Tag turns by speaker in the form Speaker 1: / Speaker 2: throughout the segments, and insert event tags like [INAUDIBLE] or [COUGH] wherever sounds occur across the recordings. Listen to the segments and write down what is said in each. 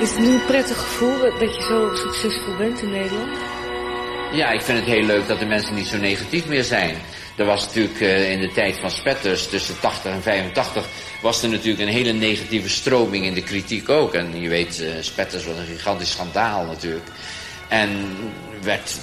Speaker 1: Is het nu een prettig gevoel dat je zo succesvol bent in Nederland?
Speaker 2: Ja, ik vind het heel leuk dat de mensen niet zo negatief meer zijn. Er was natuurlijk uh, in de tijd van Spetters, tussen 80 en 85, was er natuurlijk een hele negatieve stroming in de kritiek ook. En je weet, uh, Spetters was een gigantisch schandaal natuurlijk. En werd,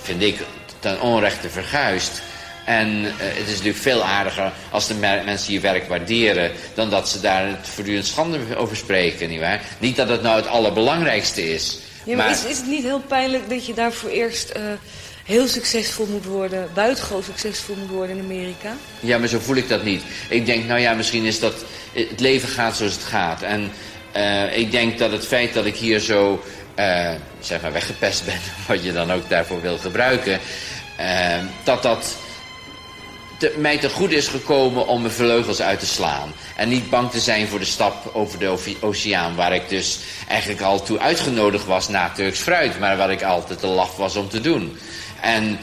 Speaker 2: vind ik, ten onrechte verguisd. En uh, het is natuurlijk veel aardiger als de mensen je werk waarderen... dan dat ze daar het voortdurend schande over spreken, nietwaar? Niet dat het nou het allerbelangrijkste is.
Speaker 1: Ja, maar, maar... Is, is het niet heel pijnlijk dat je daarvoor eerst... Uh, heel succesvol moet worden, buitengewoon succesvol moet worden in Amerika?
Speaker 2: Ja, maar zo voel ik dat niet. Ik denk, nou ja, misschien is dat... Het leven gaat zoals het gaat. En uh, ik denk dat het feit dat ik hier zo... Uh, zeg maar weggepest ben, [LAUGHS] wat je dan ook daarvoor wil gebruiken... Uh, dat dat mij te goed is gekomen om mijn vleugels uit te slaan. En niet bang te zijn voor de stap over de oceaan... waar ik dus eigenlijk al toe uitgenodigd was na Turks fruit... maar waar ik altijd te laf was om te doen. En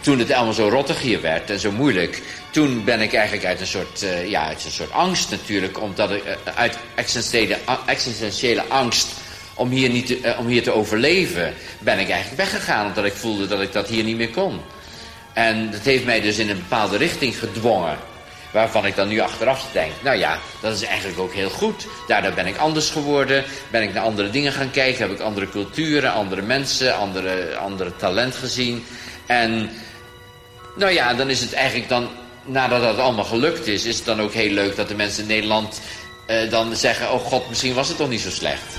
Speaker 2: toen het allemaal zo rottig hier werd en zo moeilijk... toen ben ik eigenlijk uit een soort, uh, ja, uit een soort angst natuurlijk... omdat ik uh, uit existentiële, existentiële angst om hier, niet te, uh, om hier te overleven... ben ik eigenlijk weggegaan omdat ik voelde dat ik dat hier niet meer kon. En dat heeft mij dus in een bepaalde richting gedwongen. Waarvan ik dan nu achteraf denk, nou ja, dat is eigenlijk ook heel goed. Daardoor ben ik anders geworden, ben ik naar andere dingen gaan kijken... heb ik andere culturen, andere mensen, andere, andere talent gezien. En nou ja, dan is het eigenlijk dan, nadat dat allemaal gelukt is... is het dan ook heel leuk dat de mensen in Nederland uh, dan zeggen... oh god, misschien was het toch niet zo slecht.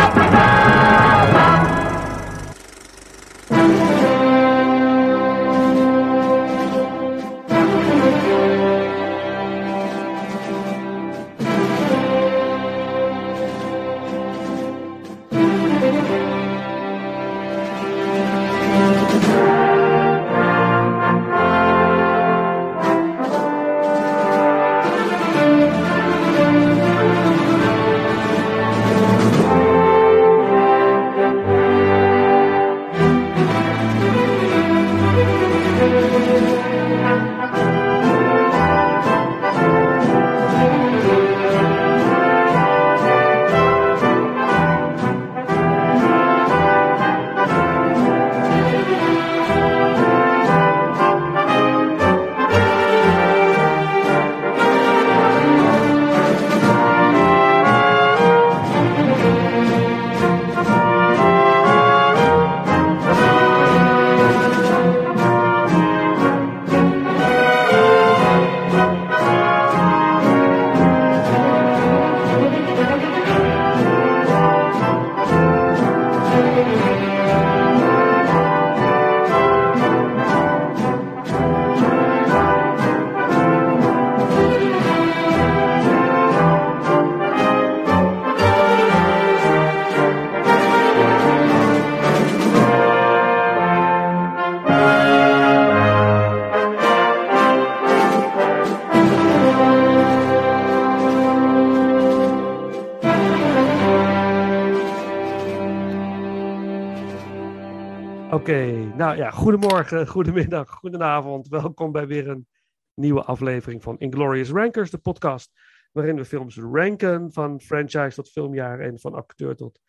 Speaker 3: Oké, nou ja, goedemorgen, goedemiddag, goedenavond. Welkom bij weer een nieuwe aflevering van Inglorious Rankers, de podcast waarin we films ranken van franchise tot filmjaar en van acteur tot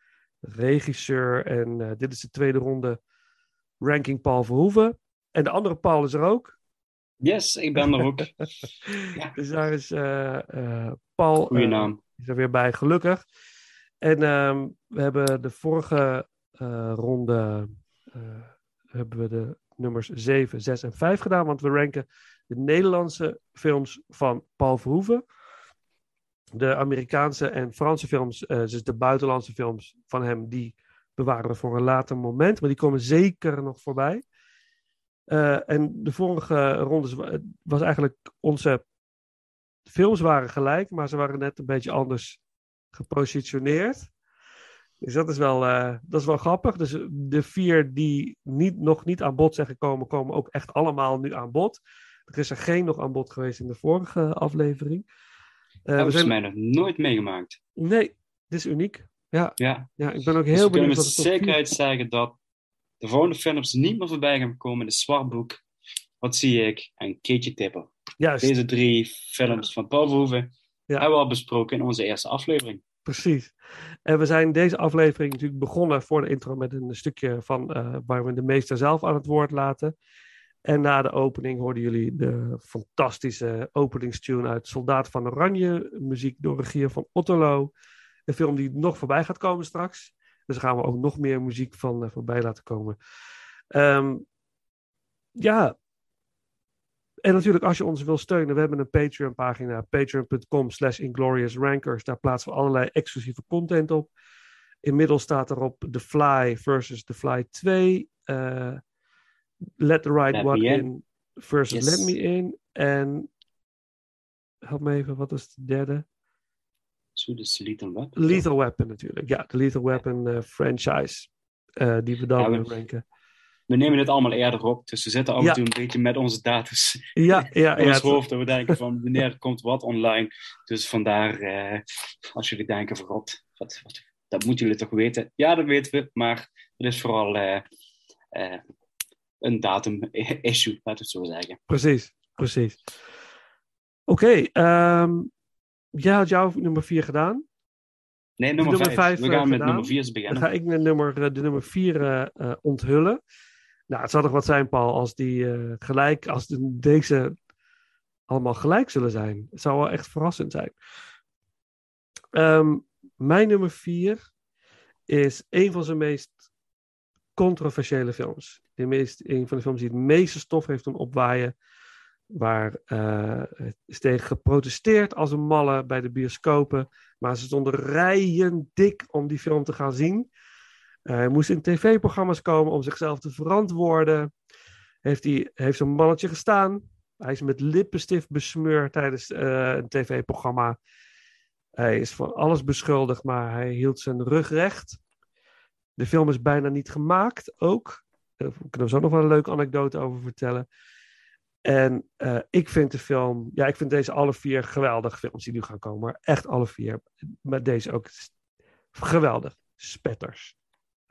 Speaker 3: regisseur. En uh, dit is de tweede ronde ranking Paul Verhoeven. En de andere Paul is er ook.
Speaker 4: Yes, ik ben er ook. [LAUGHS]
Speaker 3: ja. Dus daar is uh, uh, Paul
Speaker 4: Goeie naam.
Speaker 3: is er weer bij, gelukkig. En um, we hebben de vorige ronde hebben we de nummers 7, 6 en 5 gedaan. Want we ranken de Nederlandse films van Paul Verhoeven. De Amerikaanse en Franse films, uh, dus de buitenlandse films van hem, die bewaren we voor een later moment. Maar die komen zeker nog voorbij. Uh, en de vorige rondes was eigenlijk onze films waren gelijk, maar ze waren net een beetje anders gepositioneerd. Dus dat is wel, uh, dat is wel grappig. Dus de vier die niet, nog niet aan bod zijn gekomen, komen ook echt allemaal nu aan bod. Er is er geen nog aan bod geweest in de vorige aflevering.
Speaker 4: Uh, dat is zijn... mij nog nooit meegemaakt.
Speaker 3: Nee, dit is uniek. Ja,
Speaker 4: Ja.
Speaker 3: ja ik ben ook
Speaker 4: Dus
Speaker 3: heel
Speaker 4: we kunnen
Speaker 3: benieuwd
Speaker 4: met
Speaker 3: vier-
Speaker 4: zekerheid zeggen dat de volgende films niet meer voorbij gaan komen in de zwartboek. Wat zie ik? En Keetje Tipper.
Speaker 3: Juist,
Speaker 4: Deze drie films van Paul Verhoeven
Speaker 3: Ja.
Speaker 4: hebben we al besproken in onze eerste aflevering.
Speaker 3: precies. En we zijn deze aflevering natuurlijk begonnen voor de intro met een stukje van eh, waar we de meester zelf aan het woord laten. En na de opening hoorden jullie de fantastische openingstune uit Soldaat van Oranje, muziek door regie van Otterlo. Een film die nog voorbij gaat komen straks. Dus daar gaan we ook nog meer muziek van eh, voorbij laten komen. Ehm, ja. En natuurlijk, als je ons wil steunen, we hebben een Patreon-pagina, patreon.com slash ingloriousrankers. Daar plaatsen we allerlei exclusieve content op. Inmiddels staat erop The Fly versus The Fly 2. eh, Let the Right
Speaker 4: Let
Speaker 3: One in.
Speaker 4: In.
Speaker 3: versus
Speaker 4: Yes.
Speaker 3: Let Me In. En help me even, wat is de derde?
Speaker 4: Zo, dus Lethal Weapon.
Speaker 3: Lethal Weapon natuurlijk. Ja, de Lethal Weapon eh, franchise. eh, die we dan
Speaker 4: Ja, we-
Speaker 3: ranken.
Speaker 4: We nemen het allemaal eerder op, dus we zitten af en toe een beetje met onze data's
Speaker 3: Ja, ja, [LAUGHS]
Speaker 4: in
Speaker 3: ja.
Speaker 4: ons hoofd. Dat we denken van wanneer komt wat online. Dus vandaar, eh, als jullie denken van god, wat, wat, dat moeten jullie toch weten. Ja, dat weten we, maar het is vooral eh, eh, een datum-issue, laten we het zo zeggen.
Speaker 3: Precies, precies. Oké, ehm jij had jouw nummer 4 gedaan.
Speaker 4: Nee, nummer
Speaker 3: Nummer
Speaker 4: 5.
Speaker 3: vijf,
Speaker 4: We
Speaker 3: eh,
Speaker 4: gaan met nummer 4
Speaker 3: Dan
Speaker 4: beginnen.
Speaker 3: ga ik de nummer, eh, de nummer 4 onthullen. Nou, het zal toch wat zijn, Paul, als die eh, gelijk, als de- deze allemaal gelijk zullen zijn. Het zou wel echt verrassend zijn. Ehm, mijn nummer 4 is een van zijn meest controversiële films. De meest, een van de films die het meeste stof heeft doen opwaaien. Waar het is tegen geprotesteerd als een malle bij de bioscopen. Maar ze stonden rijen dik om die film te gaan zien. Eh, hij moest in tv-programma's komen om zichzelf te verantwoorden. Heeft, hij, heeft een mannetje gestaan. Hij is met lippenstift besmeurd tijdens eh, een tv-programma. Hij is van alles beschuldigd, maar hij hield zijn rug recht. De film is bijna niet gemaakt, ook. Daar kunnen we zo nog wel een leuke anekdote over vertellen. En eh, ik vind de film, ja, ik vind deze alle vier geweldige films die nu gaan komen. Maar echt alle vier. Maar deze ook geweldig. Spetters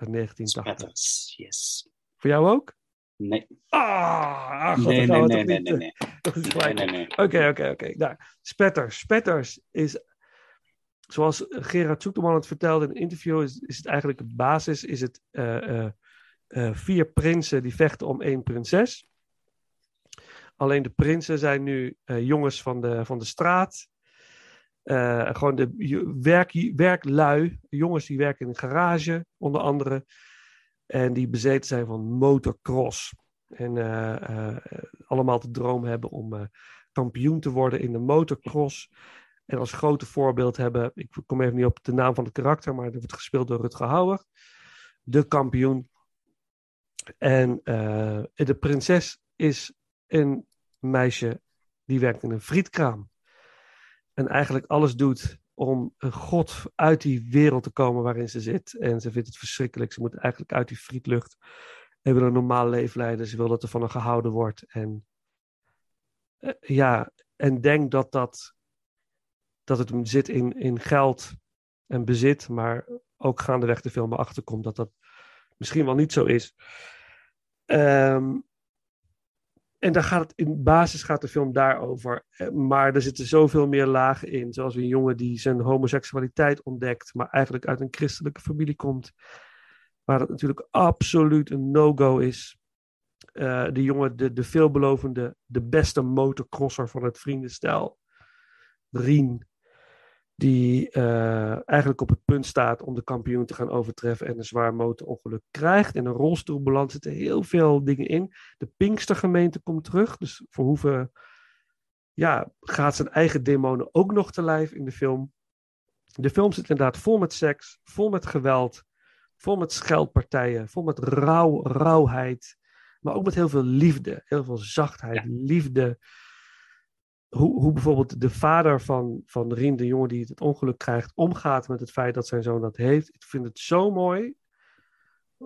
Speaker 3: uit 1980.
Speaker 4: Spetters, yes.
Speaker 3: Voor jou ook?
Speaker 4: Nee,
Speaker 3: Ah, ah,
Speaker 4: nee, nee, nee, nee,
Speaker 3: eh,
Speaker 4: nee, [LAUGHS]
Speaker 3: gelijk
Speaker 4: nee,
Speaker 3: op.
Speaker 4: nee.
Speaker 3: Oké, oké, oké. Nou, Spetters. Spetters is, zoals Gerard Zoeteman het vertelde in een interview, is, is het eigenlijk de basis, is het eh, eh, vier prinsen die vechten om één prinses. Alleen de prinsen zijn nu jongens van de, van de straat. Eh, gewoon de werk, werklui, jongens die werken in een garage, onder andere. En die bezeten zijn van motocross. En eh, eh, allemaal de droom hebben om kampioen te worden in de motocross. En als grote voorbeeld hebben, ik kom even niet op de naam van het karakter, maar dat wordt gespeeld door Rutger Hauer. De kampioen. En de prinses is een meisje die werkt in een frietkraam. En eigenlijk alles doet om een god uit die wereld te komen waarin ze zit. En ze vindt het verschrikkelijk. Ze moet eigenlijk uit die frietlucht en wil een normaal leven leiden. Ze wil dat er van haar gehouden wordt. En eh, ja, en denk dat, dat, dat het zit in, in geld en bezit, maar ook gaandeweg de film erachter komt dat dat misschien wel niet zo is. Ehm, en daar gaat het, in basis gaat de film daarover. Eh, Maar er zitten zoveel meer lagen in. Zoals een jongen die zijn homoseksualiteit ontdekt, maar eigenlijk uit een christelijke familie komt. Waar het natuurlijk absoluut een no-go is. Eh, de jongen, de, de veelbelovende, de beste motocrosser van het vriendenstel. Rien. Die eh, eigenlijk op het punt staat om de kampioen te gaan overtreffen en een zwaar motorongeluk krijgt. In een rolstoel belandt zitten heel veel dingen in. De Pinkstergemeente komt terug. Dus voor hoeveel ja, gaat zijn eigen demonen ook nog te lijf in de film. De film zit inderdaad vol met seks, vol met geweld, vol met scheldpartijen, vol met rauw, rauwheid. Maar ook met heel veel liefde, heel veel zachtheid, liefde. Hoe, hoe bijvoorbeeld de vader van, van Rien, de jongen die het ongeluk krijgt, omgaat met het feit dat zijn zoon dat heeft. Ik vind het zo mooi.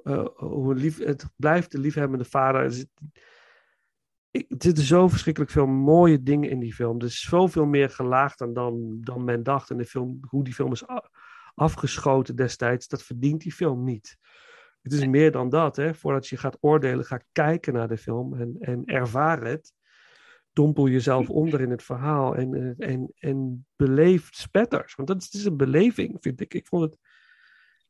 Speaker 3: Uh, hoe lief, het blijft de liefhebbende vader. Er zit, ik, er zitten zo verschrikkelijk veel mooie dingen in die film. Er is zoveel meer gelaagd dan, dan, dan men dacht in de film. Hoe die film is afgeschoten destijds. Dat verdient die film niet. Het is meer dan dat. Hè? Voordat je gaat oordelen, ga kijken naar de film en, en ervaar het. Dompel jezelf [LAUGHS] onder in het verhaal en, eh, en, en beleef spetters. Want dat is, een beleving, vind ik. Ik vond het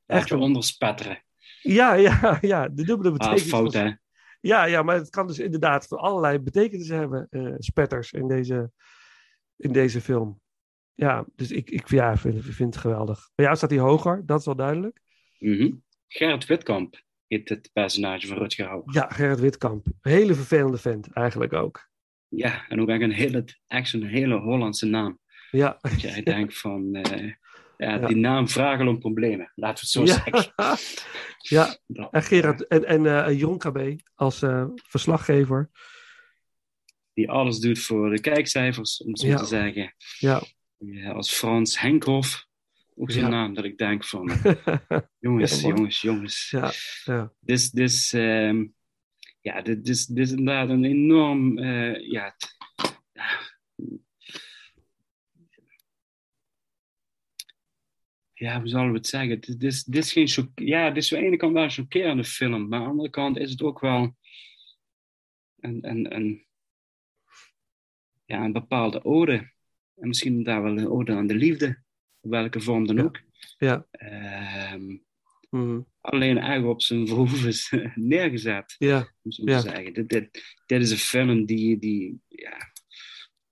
Speaker 4: Echt
Speaker 3: een-
Speaker 4: onderspetteren.
Speaker 3: ja, ja, [LAUGHS] ja, de dubbele
Speaker 4: Ah,
Speaker 3: betekenis.
Speaker 4: fout
Speaker 3: van-
Speaker 4: hè.
Speaker 3: Ja, ja, maar het kan dus inderdaad van allerlei betekenissen hebben, eh, spetters in deze, in deze film. Ja, dus ik, ik ja, vind, vind het geweldig. Bij jou staat hij hoger, dat is wel duidelijk.
Speaker 4: Mhm. Gerrit Witkamp heet het personage van Rutger Hauer.
Speaker 3: Ja, Gerrit Witkamp. Hele vervelende vent, eigenlijk ook.
Speaker 4: Ja, en ook echt een hele, echt zo'n hele Hollandse naam.
Speaker 3: Ja,
Speaker 4: Dat jij denkt van, eh, ja,
Speaker 3: Ja.
Speaker 4: die naam vragen om problemen. Laten we het zo zeggen. [LAUGHS]
Speaker 3: ja. [LAUGHS]
Speaker 4: Dat,
Speaker 3: en Gerard en, en eh, Jeroen KB als eh, verslaggever.
Speaker 4: Die alles doet voor de kijkcijfers, om het zo
Speaker 3: Ja.
Speaker 4: te zeggen.
Speaker 3: Ja,
Speaker 4: Ja, als Frans Henkhoff. Ook zo'n naam dat ik denk van, [LAUGHS] jongens, jongens, jongens.
Speaker 3: ja, ja.
Speaker 4: Dus, dus ehm, ja, dit, dit, dit is inderdaad een enorm, eh, ja, ja, hoe zullen we het zeggen? Dit, dit, is- dit is geen choc- ja, dit is aan de ene kant wel een chockerende film, maar aan de andere kant is het ook wel een, een, een, ja, een bepaalde ode. En misschien daar wel een ode aan de liefde, op welke vorm dan
Speaker 3: Ja.
Speaker 4: ook.
Speaker 3: Ja. Mhm.
Speaker 4: alleen eigenlijk op zijn verhoeven [LAUGHS] neergezet
Speaker 3: ja,
Speaker 4: om zo
Speaker 3: Ja.
Speaker 4: te zeggen. Dit, dit, dit is een film die, die, ja,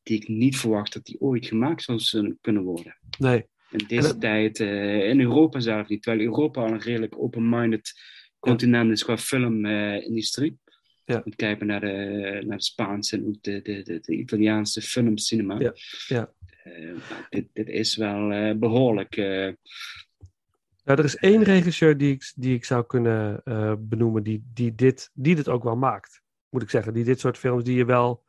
Speaker 4: die ik niet verwacht dat die ooit gemaakt zou kunnen worden.
Speaker 3: nee.
Speaker 4: In deze
Speaker 3: dat-
Speaker 4: tijd, eh, in Europa zelf niet, terwijl Europa al een redelijk open-minded continent is qua filmindustrie.
Speaker 3: Ja.
Speaker 4: Moet kijken naar de, naar de Spaanse en ook de, de, de, de Italiaanse filmcinema.
Speaker 3: Ja, ja.
Speaker 4: Eh, dit, dit is wel eh, behoorlijk. eh,
Speaker 3: Nou, er is één regisseur die ik, die ik zou kunnen eh, benoemen die, die, dit, die dit ook wel maakt. Moet ik zeggen. Die dit soort films die je wel...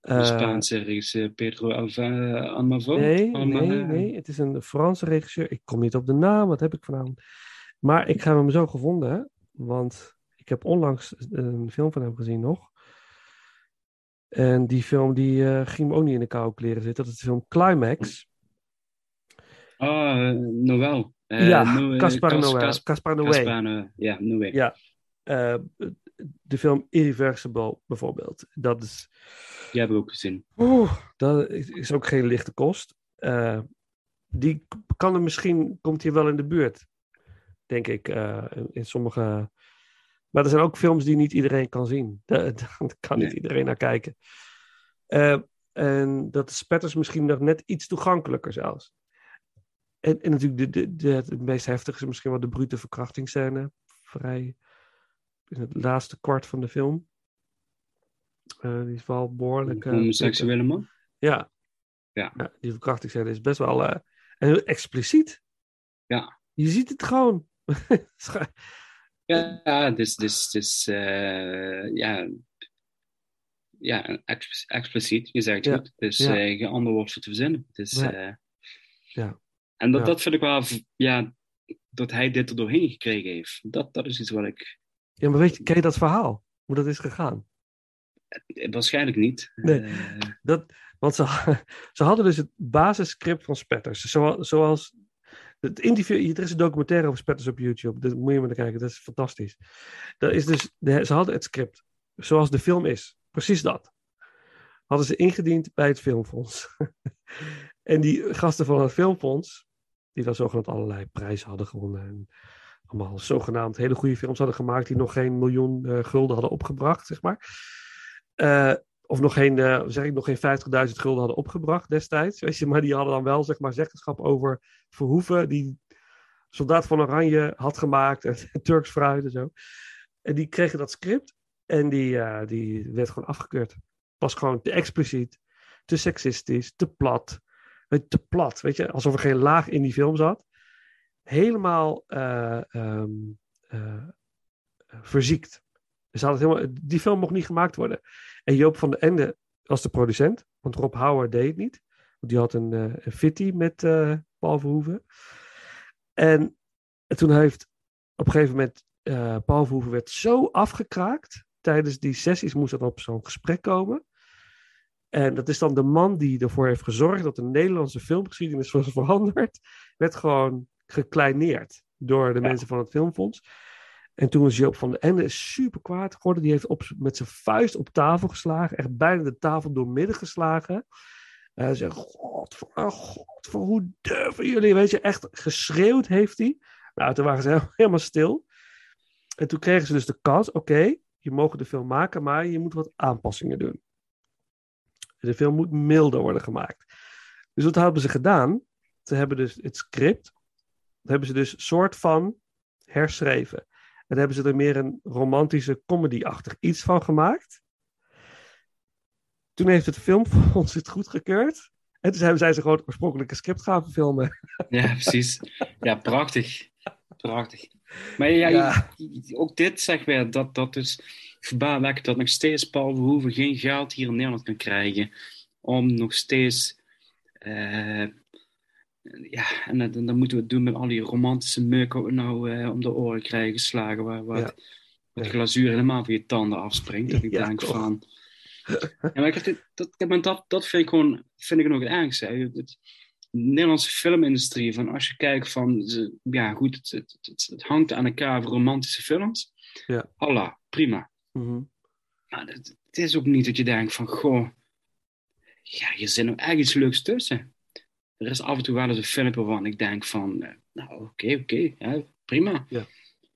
Speaker 4: de
Speaker 3: eh,
Speaker 4: Spaanse regisseur Pedro Alva- Almodovar.
Speaker 3: Nee,
Speaker 4: Alma-
Speaker 3: nee, nee. Het is een Franse regisseur. Ik kom niet op de naam. Wat heb ik vanavond? Maar ik heb hem zo gevonden. hè, Want ik heb onlangs een film van hem gezien nog. En die film die eh, ging me ook niet in de koude kleren zitten. Dat is de film Climax.
Speaker 4: Ah, eh, Noël. Eh,
Speaker 3: ja, Caspar
Speaker 4: Cas-
Speaker 3: Noé.
Speaker 4: Cas-
Speaker 3: Caspar Noé.
Speaker 4: Ja, Noé.
Speaker 3: Ja. Eh, de film Irreversible bijvoorbeeld. Dat is...
Speaker 4: Die heb ik ook gezien.
Speaker 3: Oeh, dat is ook geen lichte kost. Eh, die kan er misschien, komt hier wel in de buurt, denk ik, in- in sommige... Maar er zijn ook films die niet iedereen kan zien. [LAUGHS] Daar, daar kan niet iedereen naar kijken. En dat is Spetters misschien nog net iets toegankelijker zelfs. En, en natuurlijk, de, de, de, het meest heftige is misschien wel de brute verkrachtingsscène. Vrij in het laatste kwart van de film. Eh, die is wel behoorlijk...
Speaker 4: Een
Speaker 3: eh,
Speaker 4: homoseksuele man.
Speaker 3: ja.
Speaker 4: Ja.
Speaker 3: die verkrachtingsscène is best wel eh, en heel expliciet.
Speaker 4: Ja.
Speaker 3: Je ziet het gewoon. [LAUGHS]
Speaker 4: Ja, dus, dus, dus eh, ja, ja ex- expliciet, je zegt
Speaker 3: Ja.
Speaker 4: goed. Dus
Speaker 3: Ja.
Speaker 4: eh, geen ander woord voor te verzinnen. Dus,
Speaker 3: Ja.
Speaker 4: eh,
Speaker 3: Ja.
Speaker 4: En dat,
Speaker 3: Ja.
Speaker 4: dat vind ik wel, ja, dat hij dit er doorheen gekregen heeft. Dat, dat is iets wat ik,
Speaker 3: ja, maar weet je, ken je dat verhaal? Hoe dat is gegaan?
Speaker 4: eh, waarschijnlijk niet.
Speaker 3: Nee.
Speaker 4: Eh,
Speaker 3: Dat, want ze, [LAUGHS] ze hadden dus het basisscript van Spetters. Zoals, zoals het interview, er is een documentaire over Spetters op YouTube. Dat moet je maar kijken, dat is fantastisch. Dat is dus, ze hadden het script zoals de film is. Precies dat. Hadden ze ingediend bij het Filmfonds. [LAUGHS] en die gasten van het Filmfonds, die dan zogenaamd allerlei prijzen hadden gewonnen. En allemaal zogenaamd hele goede films hadden gemaakt die nog geen miljoen eh, gulden hadden opgebracht, zeg maar. Eh, of nog geen, eh, zeg ik, nog geen 50.000 gulden hadden opgebracht destijds. Weet je, maar die hadden dan wel zeg maar, zeggenschap over Verhoeven, die Soldaat van Oranje had gemaakt. En [LAUGHS] Turks fruit en zo. En die kregen dat script. En die, eh, die werd gewoon afgekeurd. Was gewoon te expliciet, te seksistisch, te plat. Te plat, weet je, alsof er geen laag in die film zat. Helemaal eh, ehm, eh, verziekt. Dus het helemaal, die film mocht niet gemaakt worden. En Joop van den Ende was de producent, want Rob Hauer deed het niet. Want die had een, een fitty met Paul Verhoeven. En, en toen heeft op een gegeven moment Paul Verhoeven werd zo afgekraakt. Tijdens die sessies moest er op zo'n gesprek komen. En dat is dan de man die ervoor heeft gezorgd dat de Nederlandse filmgeschiedenis was veranderd. Werd gewoon gekleineerd door de
Speaker 4: Ja.
Speaker 3: mensen van het Filmfonds. En toen is Joop van den Ende super kwaad geworden. Die heeft op, met zijn vuist op tafel geslagen. Echt bijna de tafel doormidden geslagen. En hij zei, god, voor, god, voor hoe durven jullie? Weet je, echt geschreeuwd heeft hij. Nou, toen waren ze [LAUGHS] helemaal- stil. En toen kregen ze dus de kans. Oké, je mag de film maken, maar je moet wat aanpassingen doen. De film moet milder worden gemaakt. Dus wat hebben ze gedaan? Ze hebben dus het script, dat hebben ze dus soort van herschreven. En daar hebben ze er meer een romantische comedy-achtig iets van gemaakt. Toen heeft het filmfonds het goedgekeurd. En toen zijn ze gewoon het oorspronkelijke script gaan verfilmen.
Speaker 4: Ja, precies. Ja, prachtig. Prachtig. Maar ja,
Speaker 3: Ja.
Speaker 4: ook dit zeg weer, dat, dat is verbaaswekkend dat nog steeds Paul Verhoeven geen geld hier in Nederland kan krijgen om nog steeds... eh, ja, en dan, dan moeten we het doen met al die romantische meuk nou eh, om de oren krijgen geslagen, waar, waar
Speaker 3: Ja.
Speaker 4: het, waar
Speaker 3: Ja.
Speaker 4: het glazuur helemaal van je tanden afspringt. Dat ik
Speaker 3: Ja,
Speaker 4: denk
Speaker 3: toch.
Speaker 4: van... [LAUGHS] Ja, maar ik dat, heb- dat, dat vind ik gewoon vind ik nog het ergste. de Nederlandse filmindustrie, van als je kijkt van, ja goed, het, het, het, het hangt aan elkaar voor romantische films.
Speaker 3: Ja.
Speaker 4: Allah, prima.
Speaker 3: Mhm.
Speaker 4: Maar het, het is ook niet dat je denkt van, goh, ja, hier zit nog echt iets leuks tussen. Er is af en toe wel eens een filmpje waarvan ik denk van, eh, nou oké, oké, ja, prima.
Speaker 3: Ja.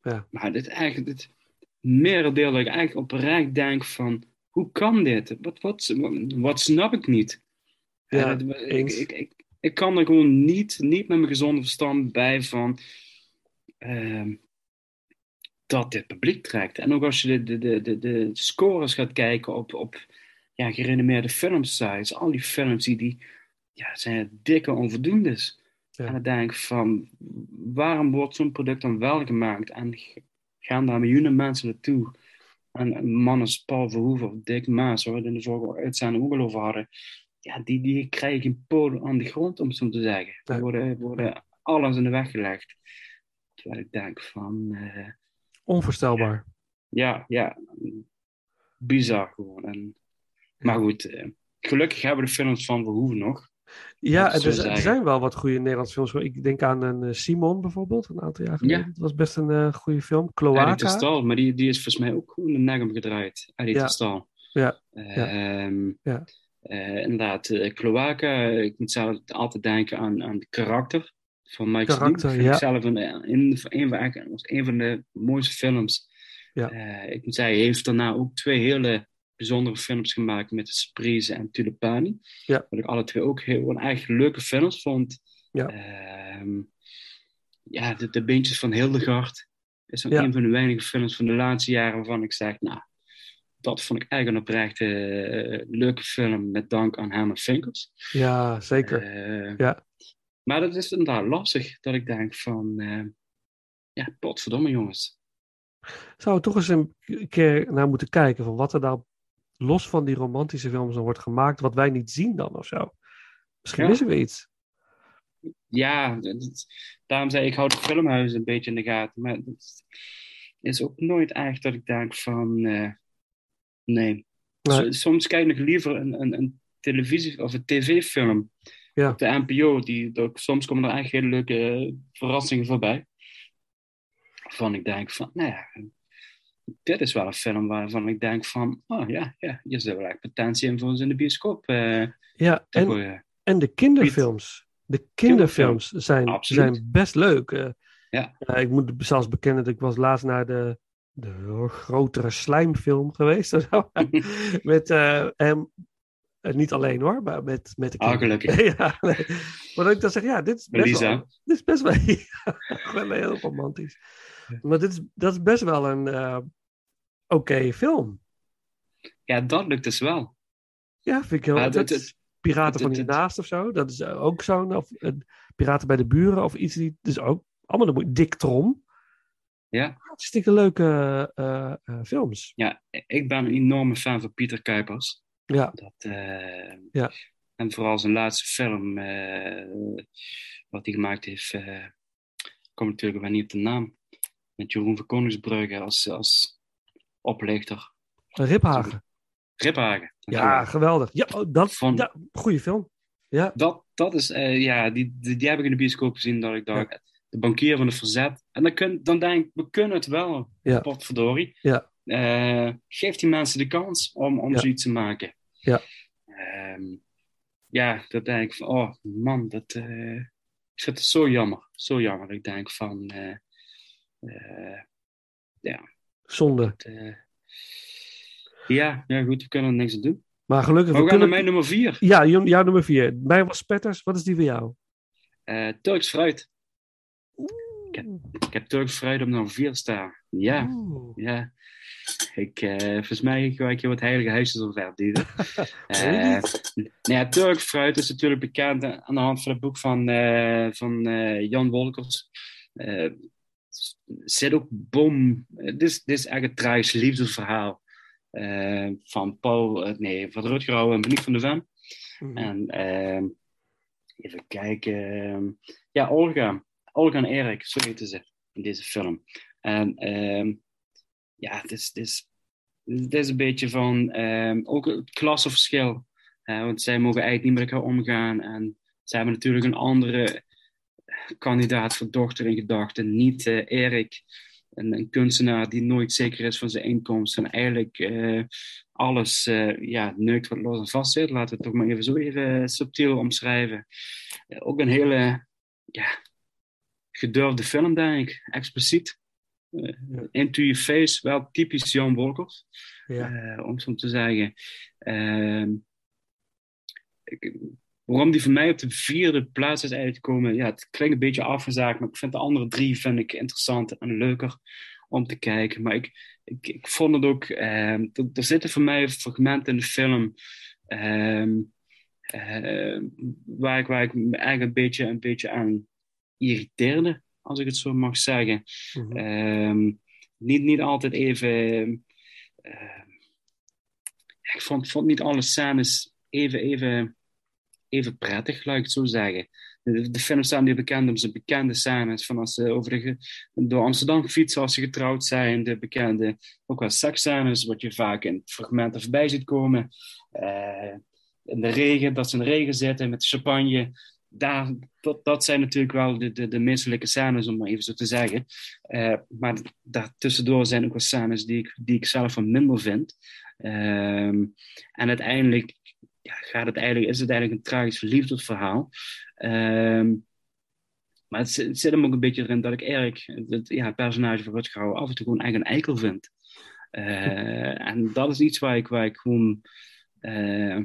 Speaker 3: Ja.
Speaker 4: Maar dit eigenlijk, het merendeel dat ik eigenlijk oprecht denk van, hoe kan dit? Wat, wat, wat snap ik niet?
Speaker 3: Ja,
Speaker 4: Eh, ik, ik, ik kan er gewoon niet, niet met mijn gezonde verstand bij van ehm, dat dit publiek trekt. En ook als je de, de, de, de, de scores gaat kijken op, op ja, gerenommeerde filmsites, al die films die, die ja, zijn dikke onvoldoendes.
Speaker 3: Ja.
Speaker 4: En dan denk ik van, waarom wordt zo'n product dan wel gemaakt? En gaan daar miljoenen mensen naartoe? En mannen als Paul Verhoeven of Dick Maas, waar we het in de vorige uitzending ook al over hadden, ja, die, die krijgen geen polen aan de grond, om het zo te zeggen.
Speaker 3: Nee.
Speaker 4: worden, worden alles in de weg gelegd. Terwijl ik denk van, eh,
Speaker 3: Onvoorstelbaar.
Speaker 4: ja, ja, bizar gewoon. En, maar goed, eh, gelukkig hebben we de films van Verhoeven nog.
Speaker 3: Ja, er, er zijn wel wat goede Nederlandse films. Ik denk aan een eh, Simon bijvoorbeeld, een aantal jaar geleden.
Speaker 4: Ja.
Speaker 3: Dat was best een eh, goede film. Cloaca.
Speaker 4: Terstal, maar die, die is volgens mij ook gewoon de nek omgedraaid. Eddie
Speaker 3: Ja. Ja.
Speaker 4: Ehm,
Speaker 3: Ja.
Speaker 4: eh, inderdaad, Cloaca, ik moet zelf altijd denken aan, aan het karakter van Mike
Speaker 3: Karakter,
Speaker 4: Snoek. Vind
Speaker 3: ja.
Speaker 4: ik zelf een, een, een, een van de mooiste films.
Speaker 3: Ja.
Speaker 4: Eh, ik moet zeggen, hij heeft daarna ook twee hele bijzondere films gemaakt met Surprise en Tulipani.
Speaker 3: Ja.
Speaker 4: Wat ik alle twee ook heel, echt leuke films vond.
Speaker 3: Ja.
Speaker 4: Ehm, ja, de, de Beentjes van Hildegard is een van de weinige films van de laatste jaren waarvan ik zeg, nou, dat vond ik eigenlijk een oprechte eh, leuke film met dank aan Herman Vinkers.
Speaker 3: Ja, zeker.
Speaker 4: Eh,
Speaker 3: Ja.
Speaker 4: Maar dat is inderdaad lastig, dat ik denk van, eh, ja, potverdomme jongens.
Speaker 3: Zou we toch eens een keer naar moeten kijken van wat er nou los van die romantische films dan wordt gemaakt, wat wij niet zien dan of zo. Misschien
Speaker 4: Ja.
Speaker 3: missen we iets.
Speaker 4: Ja, dat- daarom zei ik, ik hou de filmhuizen een beetje in de gaten. Maar het is ook nooit echt dat ik denk van, eh, nee. Soms kijk ik nog liever een, een, een televisie- of een tv-film
Speaker 3: Ja.
Speaker 4: op de NPO. Die, soms komen er echt hele leuke verrassingen voorbij. Waarvan ik denk van, nou ja, dit is wel een film waarvan ik denk van, oh ja, ja hier zit wel echt potentie in voor ons in de bioscoop. eh,
Speaker 3: Ja, en, en de kinderfilms. De kinderfilms zijn,
Speaker 4: Absoluut.
Speaker 3: zijn best leuk. eh.
Speaker 4: Ja.
Speaker 3: Eh, ik moet zelfs bekennen dat ik was laatst naar de, de grotere slijmfilm geweest. [LAUGHS] met eh, niet alleen hoor, maar met, met de
Speaker 4: Ah,
Speaker 3: kinderen.
Speaker 4: gelukkig. [LAUGHS]
Speaker 3: ja, nee. Maar dat ik dan zeg, ja, dit is best
Speaker 4: Lisa.
Speaker 3: wel... Dit is best wel, [LAUGHS] ja, wel heel romantisch. Maar dit is, dat is best wel een eh, oké film.
Speaker 4: Ja, dat lukt dus wel.
Speaker 3: Ja, vind ik heel... Dat Piraten van
Speaker 4: het-
Speaker 3: hiernaast of zo. Dat is eh, ook zo'n... Of eh, Piraten bij de buren of iets. Die, dus ook allemaal de Dick Trom.
Speaker 4: Ja.
Speaker 3: Hartstikke leuke eh, eh, films.
Speaker 4: Ja, ik ben een enorme fan van Pieter Kuipers.
Speaker 3: Ja,
Speaker 4: Dat, eh,
Speaker 3: Ja.
Speaker 4: En vooral zijn laatste film, eh, wat hij gemaakt heeft, eh ik kom natuurlijk wel niet op de naam. Met Jeroen van Koningsbrugge als, als oplichter.
Speaker 3: Riphagen.
Speaker 4: Riphagen.
Speaker 3: Ja, geweldig. Ja, oh, dat
Speaker 4: Van-
Speaker 3: ja, goede film. Ja,
Speaker 4: Dat, dat is, eh, ja, die, die, die heb ik in de bioscoop gezien. Dat ik dacht, de bankier van het verzet. En dan, kun, dan denk ik, we kunnen het wel,
Speaker 3: Ja.
Speaker 4: potverdorie.
Speaker 3: Ja.
Speaker 4: Eh, geef die mensen de kans om, om
Speaker 3: Ja.
Speaker 4: zoiets te maken.
Speaker 3: Ja.
Speaker 4: Ehm, ja, dat denk ik van, oh man, dat, eh, ik vind het zo jammer. Zo jammer. Ik denk van, eh, eh,
Speaker 3: Zonde.
Speaker 4: ja, ja, goed, we kunnen er niks aan doen.
Speaker 3: Maar gelukkig,
Speaker 4: Maar
Speaker 3: we
Speaker 4: we gaan
Speaker 3: kunnen...
Speaker 4: naar mijn nummer vier.
Speaker 3: Ja, jou- jouw nummer vier. Mij was Spetters. Wat is die van jou?
Speaker 4: Turks fruit. Ik heb, ik heb Turks fruit op nummer staan. Ja,
Speaker 3: Oeh.
Speaker 4: ja. Ik, eh, volgens mij ga ik je wat heilige huisjes omver duwen. [LAUGHS] Eh, nou ja, Turks fruit is natuurlijk bekend aan de hand van het boek van, eh, van eh, Jan Wolkers. Eh, zit ook bom. eh, Dit is, dit is echt een tragisch liefdesverhaal. eh, van Paul, eh, nee, van Rutger en Monique van de Ven.
Speaker 3: Mhm.
Speaker 4: En ehm, even kijken. ja, Olga. Olga en Erik, zo heten ze in deze film. En ehm, ja, het is, het, is, is een beetje van ehm, ook het klassenverschil. hè, want zij mogen eigenlijk niet met elkaar omgaan. En zij hebben natuurlijk een andere kandidaat voor dochter in gedachten. Niet eh, Erik, een, kunstenaar die nooit zeker is van zijn inkomsten. En eigenlijk eh, alles eh, ja, neukt wat los en vast zit. Laten we het toch maar even zo even subtiel omschrijven. Ook een hele ja, gedurfde film, denk ik. Expliciet. Eh, into your face, wel typisch Jan Wolkers,
Speaker 3: Ja.
Speaker 4: eh, om zo te zeggen. Ehm, ik- waarom die voor mij op de vierde plaats is uitgekomen, ja, het klinkt een beetje afgezaagd, maar ik vind de andere drie vind ik interessant en leuker om te kijken. Maar ik, ik, ik vond het ook, ehm, er, er zitten voor mij fragmenten in de film ehm, eh, waar, ik, waar ik me eigenlijk een beetje, een beetje aan irriteerde, als ik het zo mag zeggen.
Speaker 3: Mhm.
Speaker 4: Ehm, niet, niet altijd even. ehm, ik vond, vond niet alle scènes even, even, even prettig, laat ik het zo zeggen. De, de nu bekend om zijn bekende scènes. Van als ze over de, door Amsterdam fietsen als ze getrouwd zijn. De bekende, ook wel seksscènes, wat je vaak in fragmenten voorbij ziet komen. Eh, in de regen, dat ze in de regen zitten met champagne dat, dat zijn natuurlijk wel de, de, de menselijke scènes, om maar even zo te zeggen. Eh, maar daartussendoor zijn ook wel scènes die ik, die ik zelf van minder vind. Ehm, en uiteindelijk ja, gaat het eigenlijk, is het eigenlijk een tragisch liefdesverhaal. Ehm, maar het, zit- hem ook een beetje erin dat ik Erik, het, ja, het personage van Rutger af en toe gewoon eigenlijk een eikel vind. Eh, en dat is iets waar ik, waar ik gewoon... eh,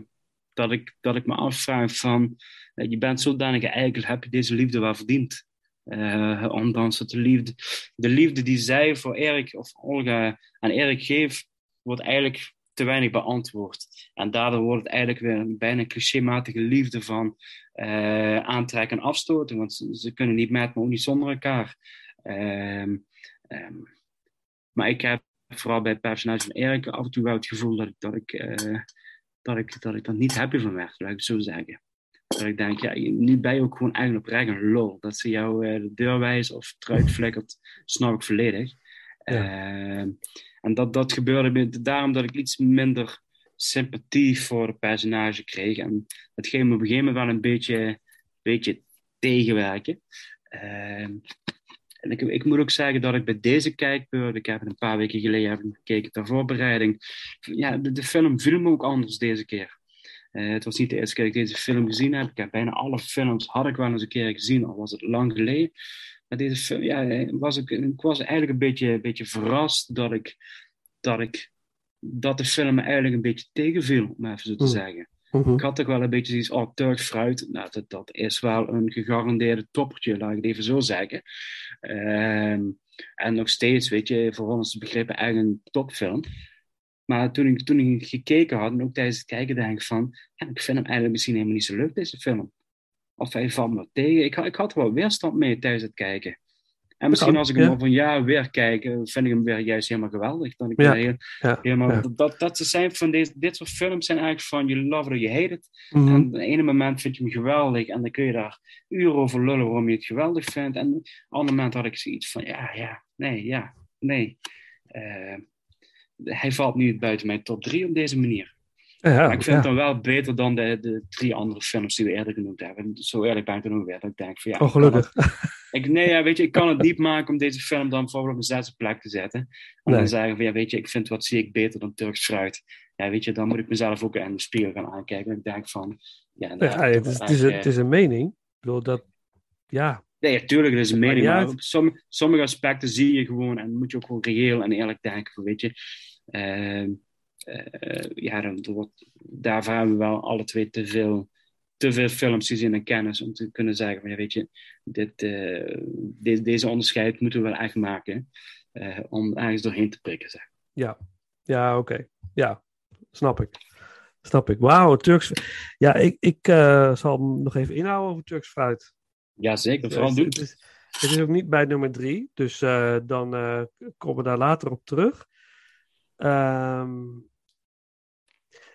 Speaker 4: dat, ik, dat ik me afvraag van... eh, je bent zodanig eikel, heb je deze liefde wel verdiend? Eh ondanks dat de liefde, de liefde die zij voor Erik of Olga aan Erik geeft, wordt eigenlijk te weinig beantwoord. En daardoor wordt het eigenlijk weer een bijna clichématige liefde van eh, aantrekken en afstoten, want ze, kunnen niet met, maar ook niet zonder elkaar. Ehm, ehm, maar ik heb vooral bij het personage van Erik af en toe wel het gevoel dat ik dat, ik, dat, ik, dat niet happy van werd, laat ik het zo zeggen. Dat ik denk, ja, nu ben je ook gewoon eigenlijk oprecht een lul. Dat ze jou eh, de deur wijzen of eruit flikkert, snap ik volledig. Ehm, en dat, dat gebeurde daarom dat ik iets minder sympathie voor het personage kreeg. En dat ging me op een gegeven moment wel een beetje, beetje tegenwerken. Ehm, en ik, ik moet ook zeggen dat ik bij deze kijkbeurt, ik heb het een paar weken geleden heb ik gekeken ter voorbereiding, ja, de, de film viel me ook anders deze keer. Eh, het was niet de eerste keer dat ik deze film gezien heb. Ik heb bijna alle films had ik wel eens een keer gezien, al was het lang geleden. Maar deze film, ja, was ik, ik was eigenlijk een beetje, een beetje verrast dat ik, dat ik dat de film me eigenlijk een beetje tegenviel, om even zo te
Speaker 3: Hmm.
Speaker 4: zeggen.
Speaker 3: Mhm.
Speaker 4: Ik had ook wel een beetje zoiets, oh, Turks fruit, nou, dat, dat is wel een gegarandeerde toppertje, laat ik het even zo zeggen. Ehm, en nog steeds, weet je, voor ons begrippen eigenlijk een topfilm. Maar toen ik, toen ik gekeken had, en ook tijdens het kijken, denk ik van, ja, ik vind hem eigenlijk misschien helemaal niet zo leuk, deze film. Of hij valt me tegen. Ik, had- ik had er wel weerstand mee tijdens het kijken. En misschien als ik hem
Speaker 3: ja.
Speaker 4: over een jaar weer kijk, eh, vind ik hem weer juist helemaal geweldig. Dan ik
Speaker 3: Ja,
Speaker 4: heel,
Speaker 3: Ja.
Speaker 4: helemaal, dat, dat ze zijn van deze, dit soort films zijn eigenlijk van you love it or you hate it.
Speaker 3: Mhm.
Speaker 4: En op het ene moment vind je hem geweldig en dan kun je daar uren over lullen waarom je het geweldig vindt. En op een ander moment had ik zoiets van, ja, ja, nee, ja, nee. Eh, hij valt nu buiten mijn top drie op deze manier.
Speaker 3: Ja,
Speaker 4: maar ik vind
Speaker 3: ja.
Speaker 4: het dan wel beter dan de, de drie andere films die we eerder genoemd hebben. Zo eerlijk ben ik dan ook weer. Dat ik denk van, ja,
Speaker 3: Oh, gelukkig.
Speaker 4: Ik, nee, ja, weet je, ik kan het niet maken om deze film dan bijvoorbeeld op een zesde plek te zetten. En
Speaker 3: Nee.
Speaker 4: dan zeggen van, ja, weet je, ik vind wat zie ik beter dan Turks fruit. Ja, weet je, dan moet ik mezelf ook in de spiegel gaan aankijken. En ik denk van, ja, nou,
Speaker 3: Ja, het, is, het, is een, het is een mening. Ik bedoel, dat, ja,
Speaker 4: Nee, tuurlijk, dat is een mening. Maar op sommige, sommige aspecten zie je gewoon en moet je ook gewoon reëel en eerlijk denken. Van, weet je, Ehm, eh, ja, dan, dan wordt, daarvoor hebben we wel alle twee te veel, te veel films gezien en kennis om te kunnen zeggen: van, ja, weet je, dit, eh, de- deze onderscheid moeten we wel echt maken eh, om ergens doorheen te prikken. Zeg.
Speaker 3: ja, ja oké. Ja, snap ik. Snap ik. Wauw, Turks. Ja, ik, ik zal nog even inhouden over Turks fruit.
Speaker 4: Ja, zeker. Vooral
Speaker 3: het,
Speaker 4: doen.
Speaker 3: het, is, het is ook niet bij nummer drie, dus eh, dan eh, komen we daar later op terug. Ehm,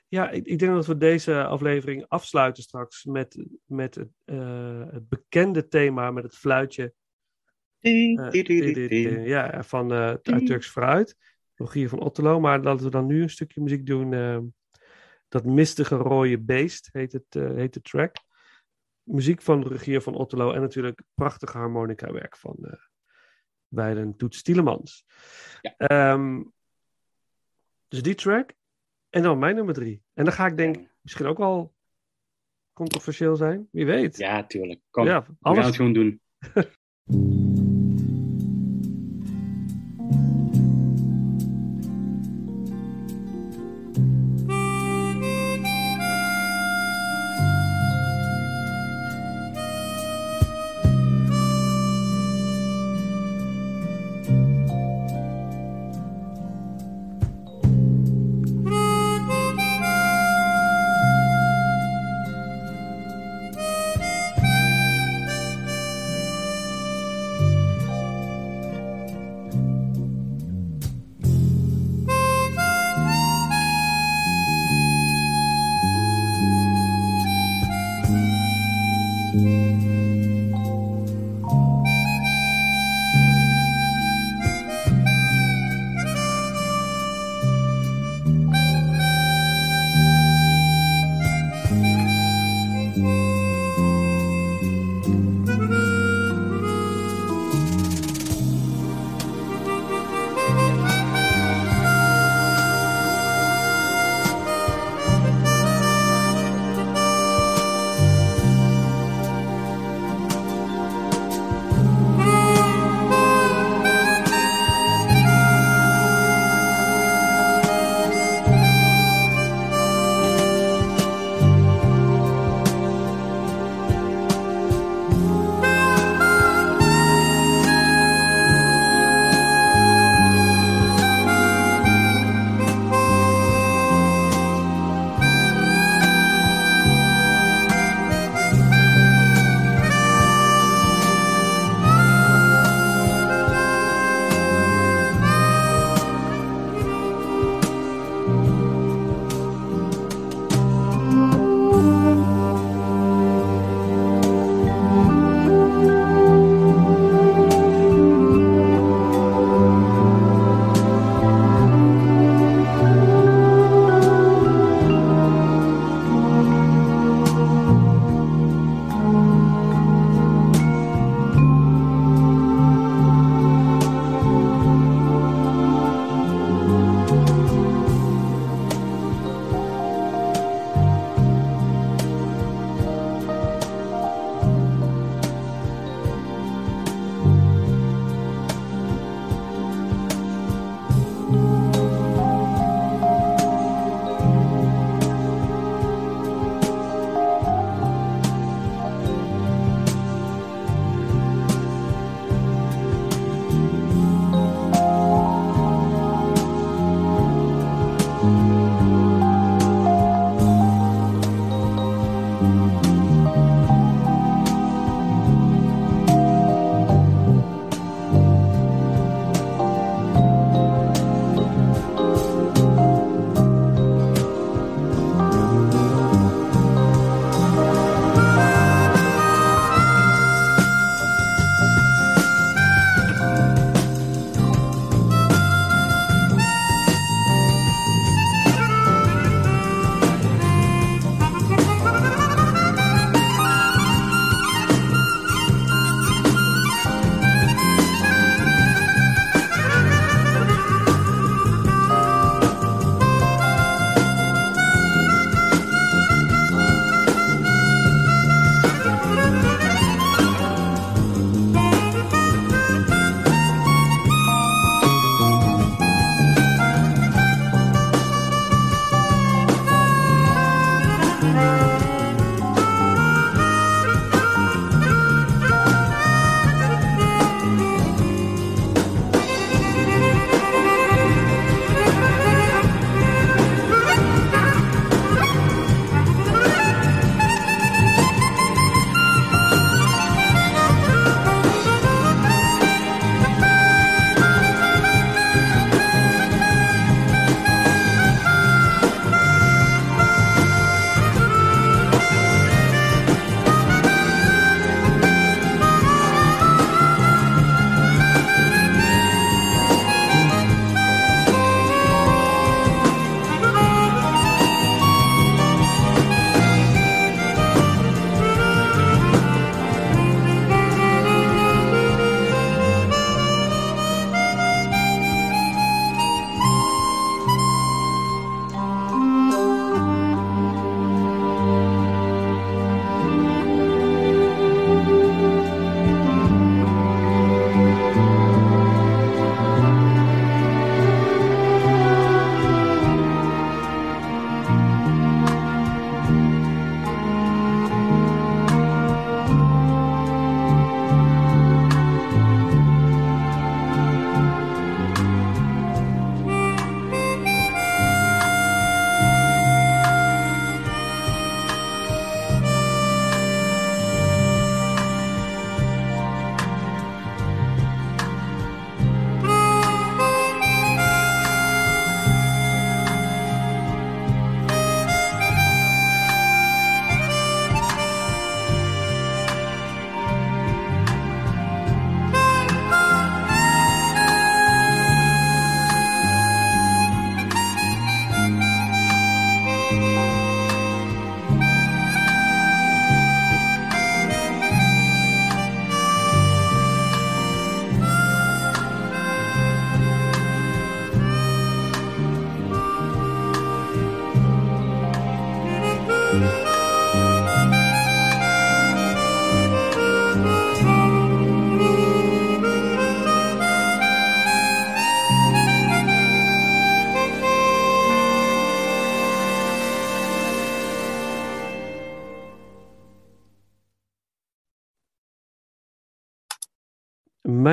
Speaker 3: ja, ik, ik denk dat we deze aflevering afsluiten straks met, met het, eh, het bekende thema met het fluitje. ja, van eh uit Turks Fruit, Rogier van Otterlo. Maar laten we dan nu een stukje muziek doen. eh, dat mistige rode beest heet, het, eh, heet de track muziek van Rogier van Otterlo en natuurlijk prachtig harmonica werk van eh Weiden Toets Tielemans.
Speaker 4: Ja.
Speaker 3: Ehm, dus die track en dan mijn nummer drie. En dan ga ik denk misschien ook wel controversieel zijn, wie weet.
Speaker 4: Ja, tuurlijk. Kom,
Speaker 3: Ja,
Speaker 4: we gaan
Speaker 3: alles,
Speaker 4: het gewoon doen. [LAUGHS]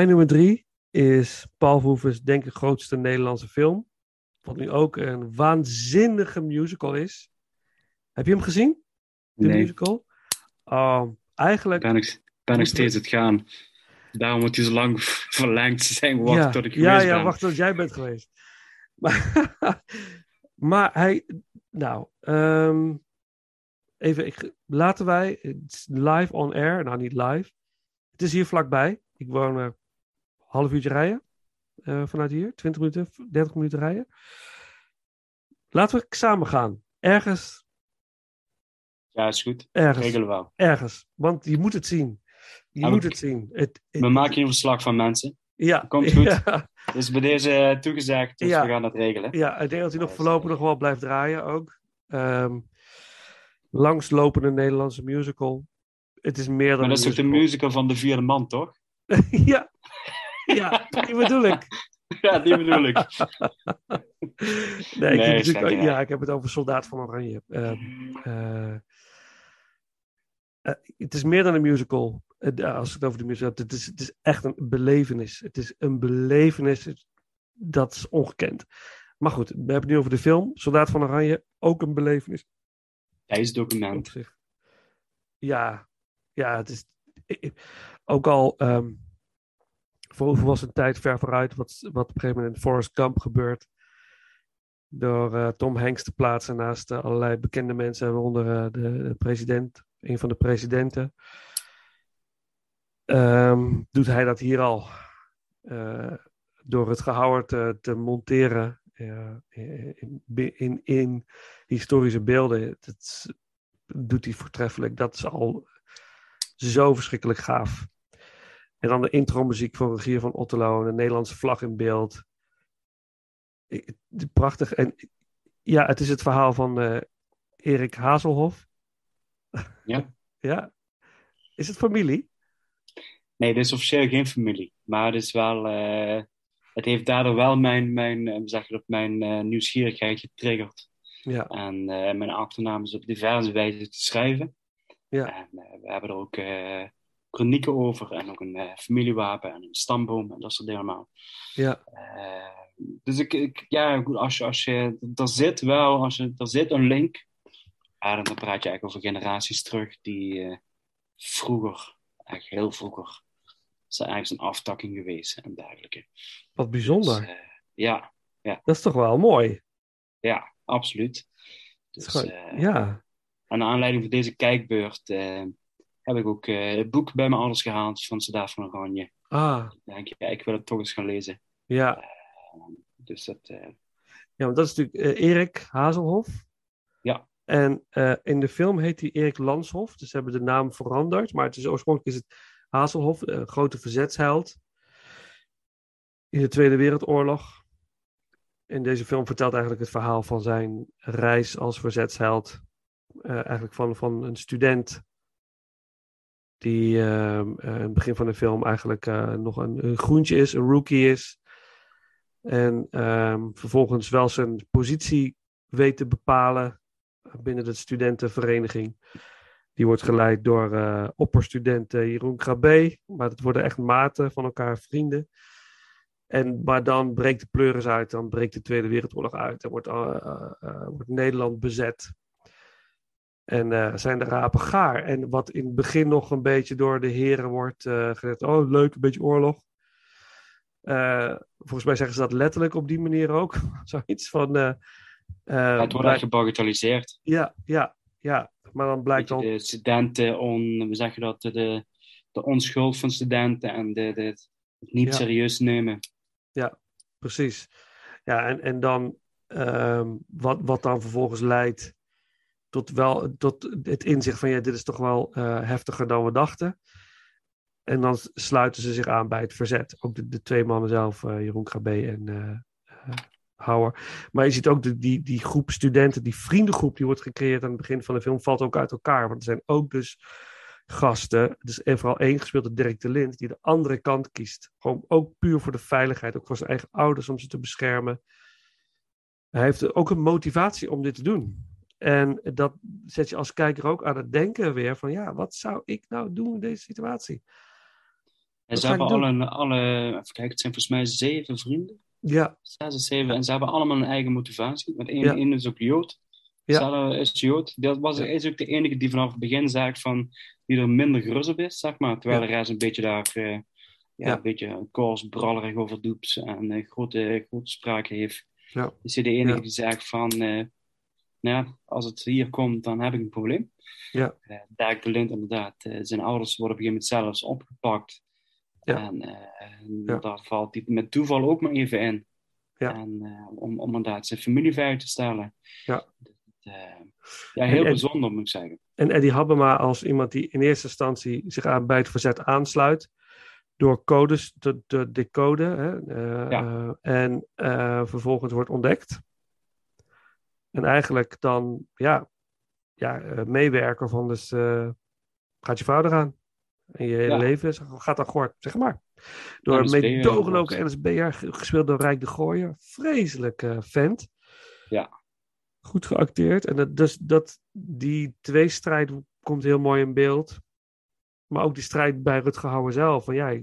Speaker 3: Mijn nummer drie is Paul Verhoeven's denk ik grootste Nederlandse film. Wat nu ook een waanzinnige musical is. Heb je hem gezien? De
Speaker 4: Nee.
Speaker 3: musical? Oh, eigenlijk...
Speaker 4: Ben ik, ben ik steeds het gaan. Daarom moet hij zo lang [LAUGHS] verlengd zijn wachten
Speaker 3: ja,
Speaker 4: tot ik
Speaker 3: ja,
Speaker 4: geweest
Speaker 3: ja,
Speaker 4: ben.
Speaker 3: wacht tot jij bent geweest. [LAUGHS] Maar, maar hij... Nou, ehm, even, ik, laten wij... live on air. Nou, niet live. Het is hier vlakbij. Ik woon een half uurtje rijden. eh, vanuit hier. 20 minuten, 30 minuten rijden. Laten we samen gaan. Ergens,
Speaker 4: Ja, is goed.
Speaker 3: ergens,
Speaker 4: Regelen we wel.
Speaker 3: ergens. Want je moet het zien. Je moet
Speaker 4: we-
Speaker 3: het zien. Het, het-
Speaker 4: We maken hier een verslag van mensen.
Speaker 3: ja,
Speaker 4: komt goed.
Speaker 3: Ja,
Speaker 4: Dus bij deze eh, toegezegd, dus
Speaker 3: Ja.
Speaker 4: we gaan dat regelen.
Speaker 3: ja, ik denk dat hij nog voorlopig nog wel blijft draaien ook. Ehm langslopende Nederlandse musical. Het is meer dan
Speaker 4: Maar dat is toch de
Speaker 3: musical.
Speaker 4: musical van de vierde man, toch? [LAUGHS]
Speaker 3: ja. Ja, die bedoel ik. [LAUGHS]
Speaker 4: Ja, die bedoel ik.
Speaker 3: Nee, ik,
Speaker 4: Nee, zeker.
Speaker 3: ja, ik heb het over Soldaat van Oranje. Ehm, eh, eh, het is meer dan een musical. Eh, als ik het over de musical heb. Het is, het is echt een belevenis. Het is een belevenis. Dat is ongekend. Maar goed, we hebben het nu over de film. Soldaat van Oranje, ook een belevenis.
Speaker 4: Tijdsdocument.
Speaker 3: zich. Ja, ja, het is ook al ehm Verhoeven was een tijd ver vooruit wat, wat op een gegeven moment in Forrest Gump gebeurt. Door eh, Tom Hanks te plaatsen naast eh, allerlei bekende mensen, waaronder eh, de, de president, een van de presidenten. Ehm, doet hij dat hier al. Door het gehouden te, te monteren in, in, in historische beelden. Dat doet hij voortreffelijk. Dat is al zo verschrikkelijk gaaf. En dan de intro-muziek van Regier van Otterlo. En de Nederlandse vlag in beeld. Ik- Prachtig. En ja, het is het verhaal van eh, Erik Hazelhoff.
Speaker 4: Ja. [LAUGHS]
Speaker 3: ja. Is het familie?
Speaker 4: Nee, dit is officieel geen familie. Maar het is wel... eh, het heeft daardoor wel mijn, mijn, eh, zeg dat, mijn nieuwsgierigheid getriggerd.
Speaker 3: Ja.
Speaker 4: En mijn achternaam is op diverse wijze te schrijven.
Speaker 3: Ja.
Speaker 4: En we hebben er ook chronieken over. En ook een eh, familiewapen en een stamboom en dat soort dingen allemaal.
Speaker 3: Ja.
Speaker 4: Eh, dus ik, ik, ja, goed, als je, als je, er zit wel, als je, er zit een link. Ja, dan, praat je eigenlijk over generaties terug die eh, vroeger, eigenlijk heel vroeger, er eigenlijk een aftakking geweest en dergelijke.
Speaker 3: Wat bijzonder.
Speaker 4: Dus, eh, ja,
Speaker 3: dat is toch wel mooi.
Speaker 4: ja, absoluut. Dus,
Speaker 3: gewoon- ja.
Speaker 4: aan de aanleiding van deze kijkbeurt heb ik ook eh, het boek bij mijn ouders gehaald van Soldaat van Oranje.
Speaker 3: Ah,
Speaker 4: Ik denk, ja, ik wil het toch eens gaan lezen.
Speaker 3: ja.
Speaker 4: Dus dat, eh,
Speaker 3: Ja, want dat is natuurlijk eh, Erik Hazelhoff.
Speaker 4: Ja.
Speaker 3: En eh, in de film heet hij Erik Lanshoff. Dus ze hebben de naam veranderd. Maar het is, oorspronkelijk is het Hazelhoff, een grote verzetsheld. In de Tweede Wereldoorlog. In deze film vertelt eigenlijk het verhaal van zijn reis als verzetsheld. Eh, eigenlijk van, van een student. Die ehm, eh, in het begin van de film eigenlijk eh, nog een, groentje is, een rookie is. En ehm, vervolgens wel zijn positie weet te bepalen binnen de studentenvereniging. Die wordt geleid door eh, opperstudent Jeroen Krabbe. Maar het worden echt maten van elkaar, vrienden. En, maar dan breekt de pleuris uit, dan breekt de Tweede Wereldoorlog uit. Dan wordt, wordt Nederland bezet. En eh, zijn de rapen gaar. En wat in het begin nog een beetje door de heren wordt eh gezegd. Oh, leuk, een beetje oorlog. Eh, volgens mij zeggen ze dat letterlijk op die manier ook. [LAUGHS] Zoiets van.
Speaker 4: het wordt echt gebagatelliseerd.
Speaker 3: ja, ja, ja. Maar dan blijkt dan.
Speaker 4: de studenten, on, hoe zeg je dat, de, de onschuld van studenten en de, de, het niet
Speaker 3: Ja.
Speaker 4: serieus nemen.
Speaker 3: Precies. Ja, en, en dan. ehm, wat, wat dan vervolgens leidt. Tot, wel, tot het inzicht van. Ja, dit is toch wel eh, heftiger dan we dachten. En dan sluiten ze zich aan bij het verzet. Ook de, de twee mannen zelf, eh, Jeroen Krabbe en eh, Hauer. Maar je ziet ook de, die, die groep studenten, die vriendengroep die wordt gecreëerd aan het begin van de film, valt ook uit elkaar. Want er zijn ook dus gasten, dus en vooral één gespeeld door Dirk de Lind, die de andere kant kiest. Gewoon ook puur voor de veiligheid, ook voor zijn eigen ouders om ze te beschermen. Hij heeft ook een motivatie om dit te doen. En dat zet je als kijker ook aan het denken weer van ja, wat zou ik nou doen in deze situatie?
Speaker 4: En ze hebben alle, alle, even kijken, het zijn volgens mij zeven vrienden.
Speaker 3: Ja,
Speaker 4: Zes of zeven. En ze hebben allemaal een eigen motivatie. Want één,
Speaker 3: Ja.
Speaker 4: één is ook Jood.
Speaker 3: Ja.
Speaker 4: Sarah is Jood. Dat was,
Speaker 3: Ja.
Speaker 4: is ook de enige die vanaf het begin zei van, die er minder gerust op is, zeg maar. Terwijl de rest een beetje daar, eh, ja, een beetje koers, brallerig over doet en eh, grote, grote spraak heeft.
Speaker 3: Ja.
Speaker 4: Is hij de enige die zegt van, eh, ja, als het hier komt, dan heb ik een probleem.
Speaker 3: Ja.
Speaker 4: Uh, Dirk de Lind inderdaad. eh, zijn ouders worden op een gegeven moment zelfs opgepakt.
Speaker 3: Ja.
Speaker 4: En
Speaker 3: Ja.
Speaker 4: daar valt hij met toeval ook maar even in.
Speaker 3: Ja.
Speaker 4: En, om, om inderdaad zijn familie veilig te stellen.
Speaker 3: Ja.
Speaker 4: Ja, heel
Speaker 3: En-
Speaker 4: bijzonder moet ik zeggen.
Speaker 3: En Eddie Habbema als iemand die in eerste instantie zich aan, bij het verzet aansluit. Door codes te, te decoden. Hè,
Speaker 4: Ja.
Speaker 3: en vervolgens wordt ontdekt. En eigenlijk dan, ja, ja eh, meewerker van dus eh, gaat je vrouw eraan. En je hele
Speaker 4: Ja.
Speaker 3: leven gaat dan gort, zeg maar. Door een meedogenloze. NSB'er, ge- gespeeld door Rijk de Gooier. Vreselijk eh, vent.
Speaker 4: Ja.
Speaker 3: Goed geacteerd. En dat, dus dat, die tweestrijd komt heel mooi in beeld. Maar ook die strijd bij Rutger Hauer zelf. Van, ja,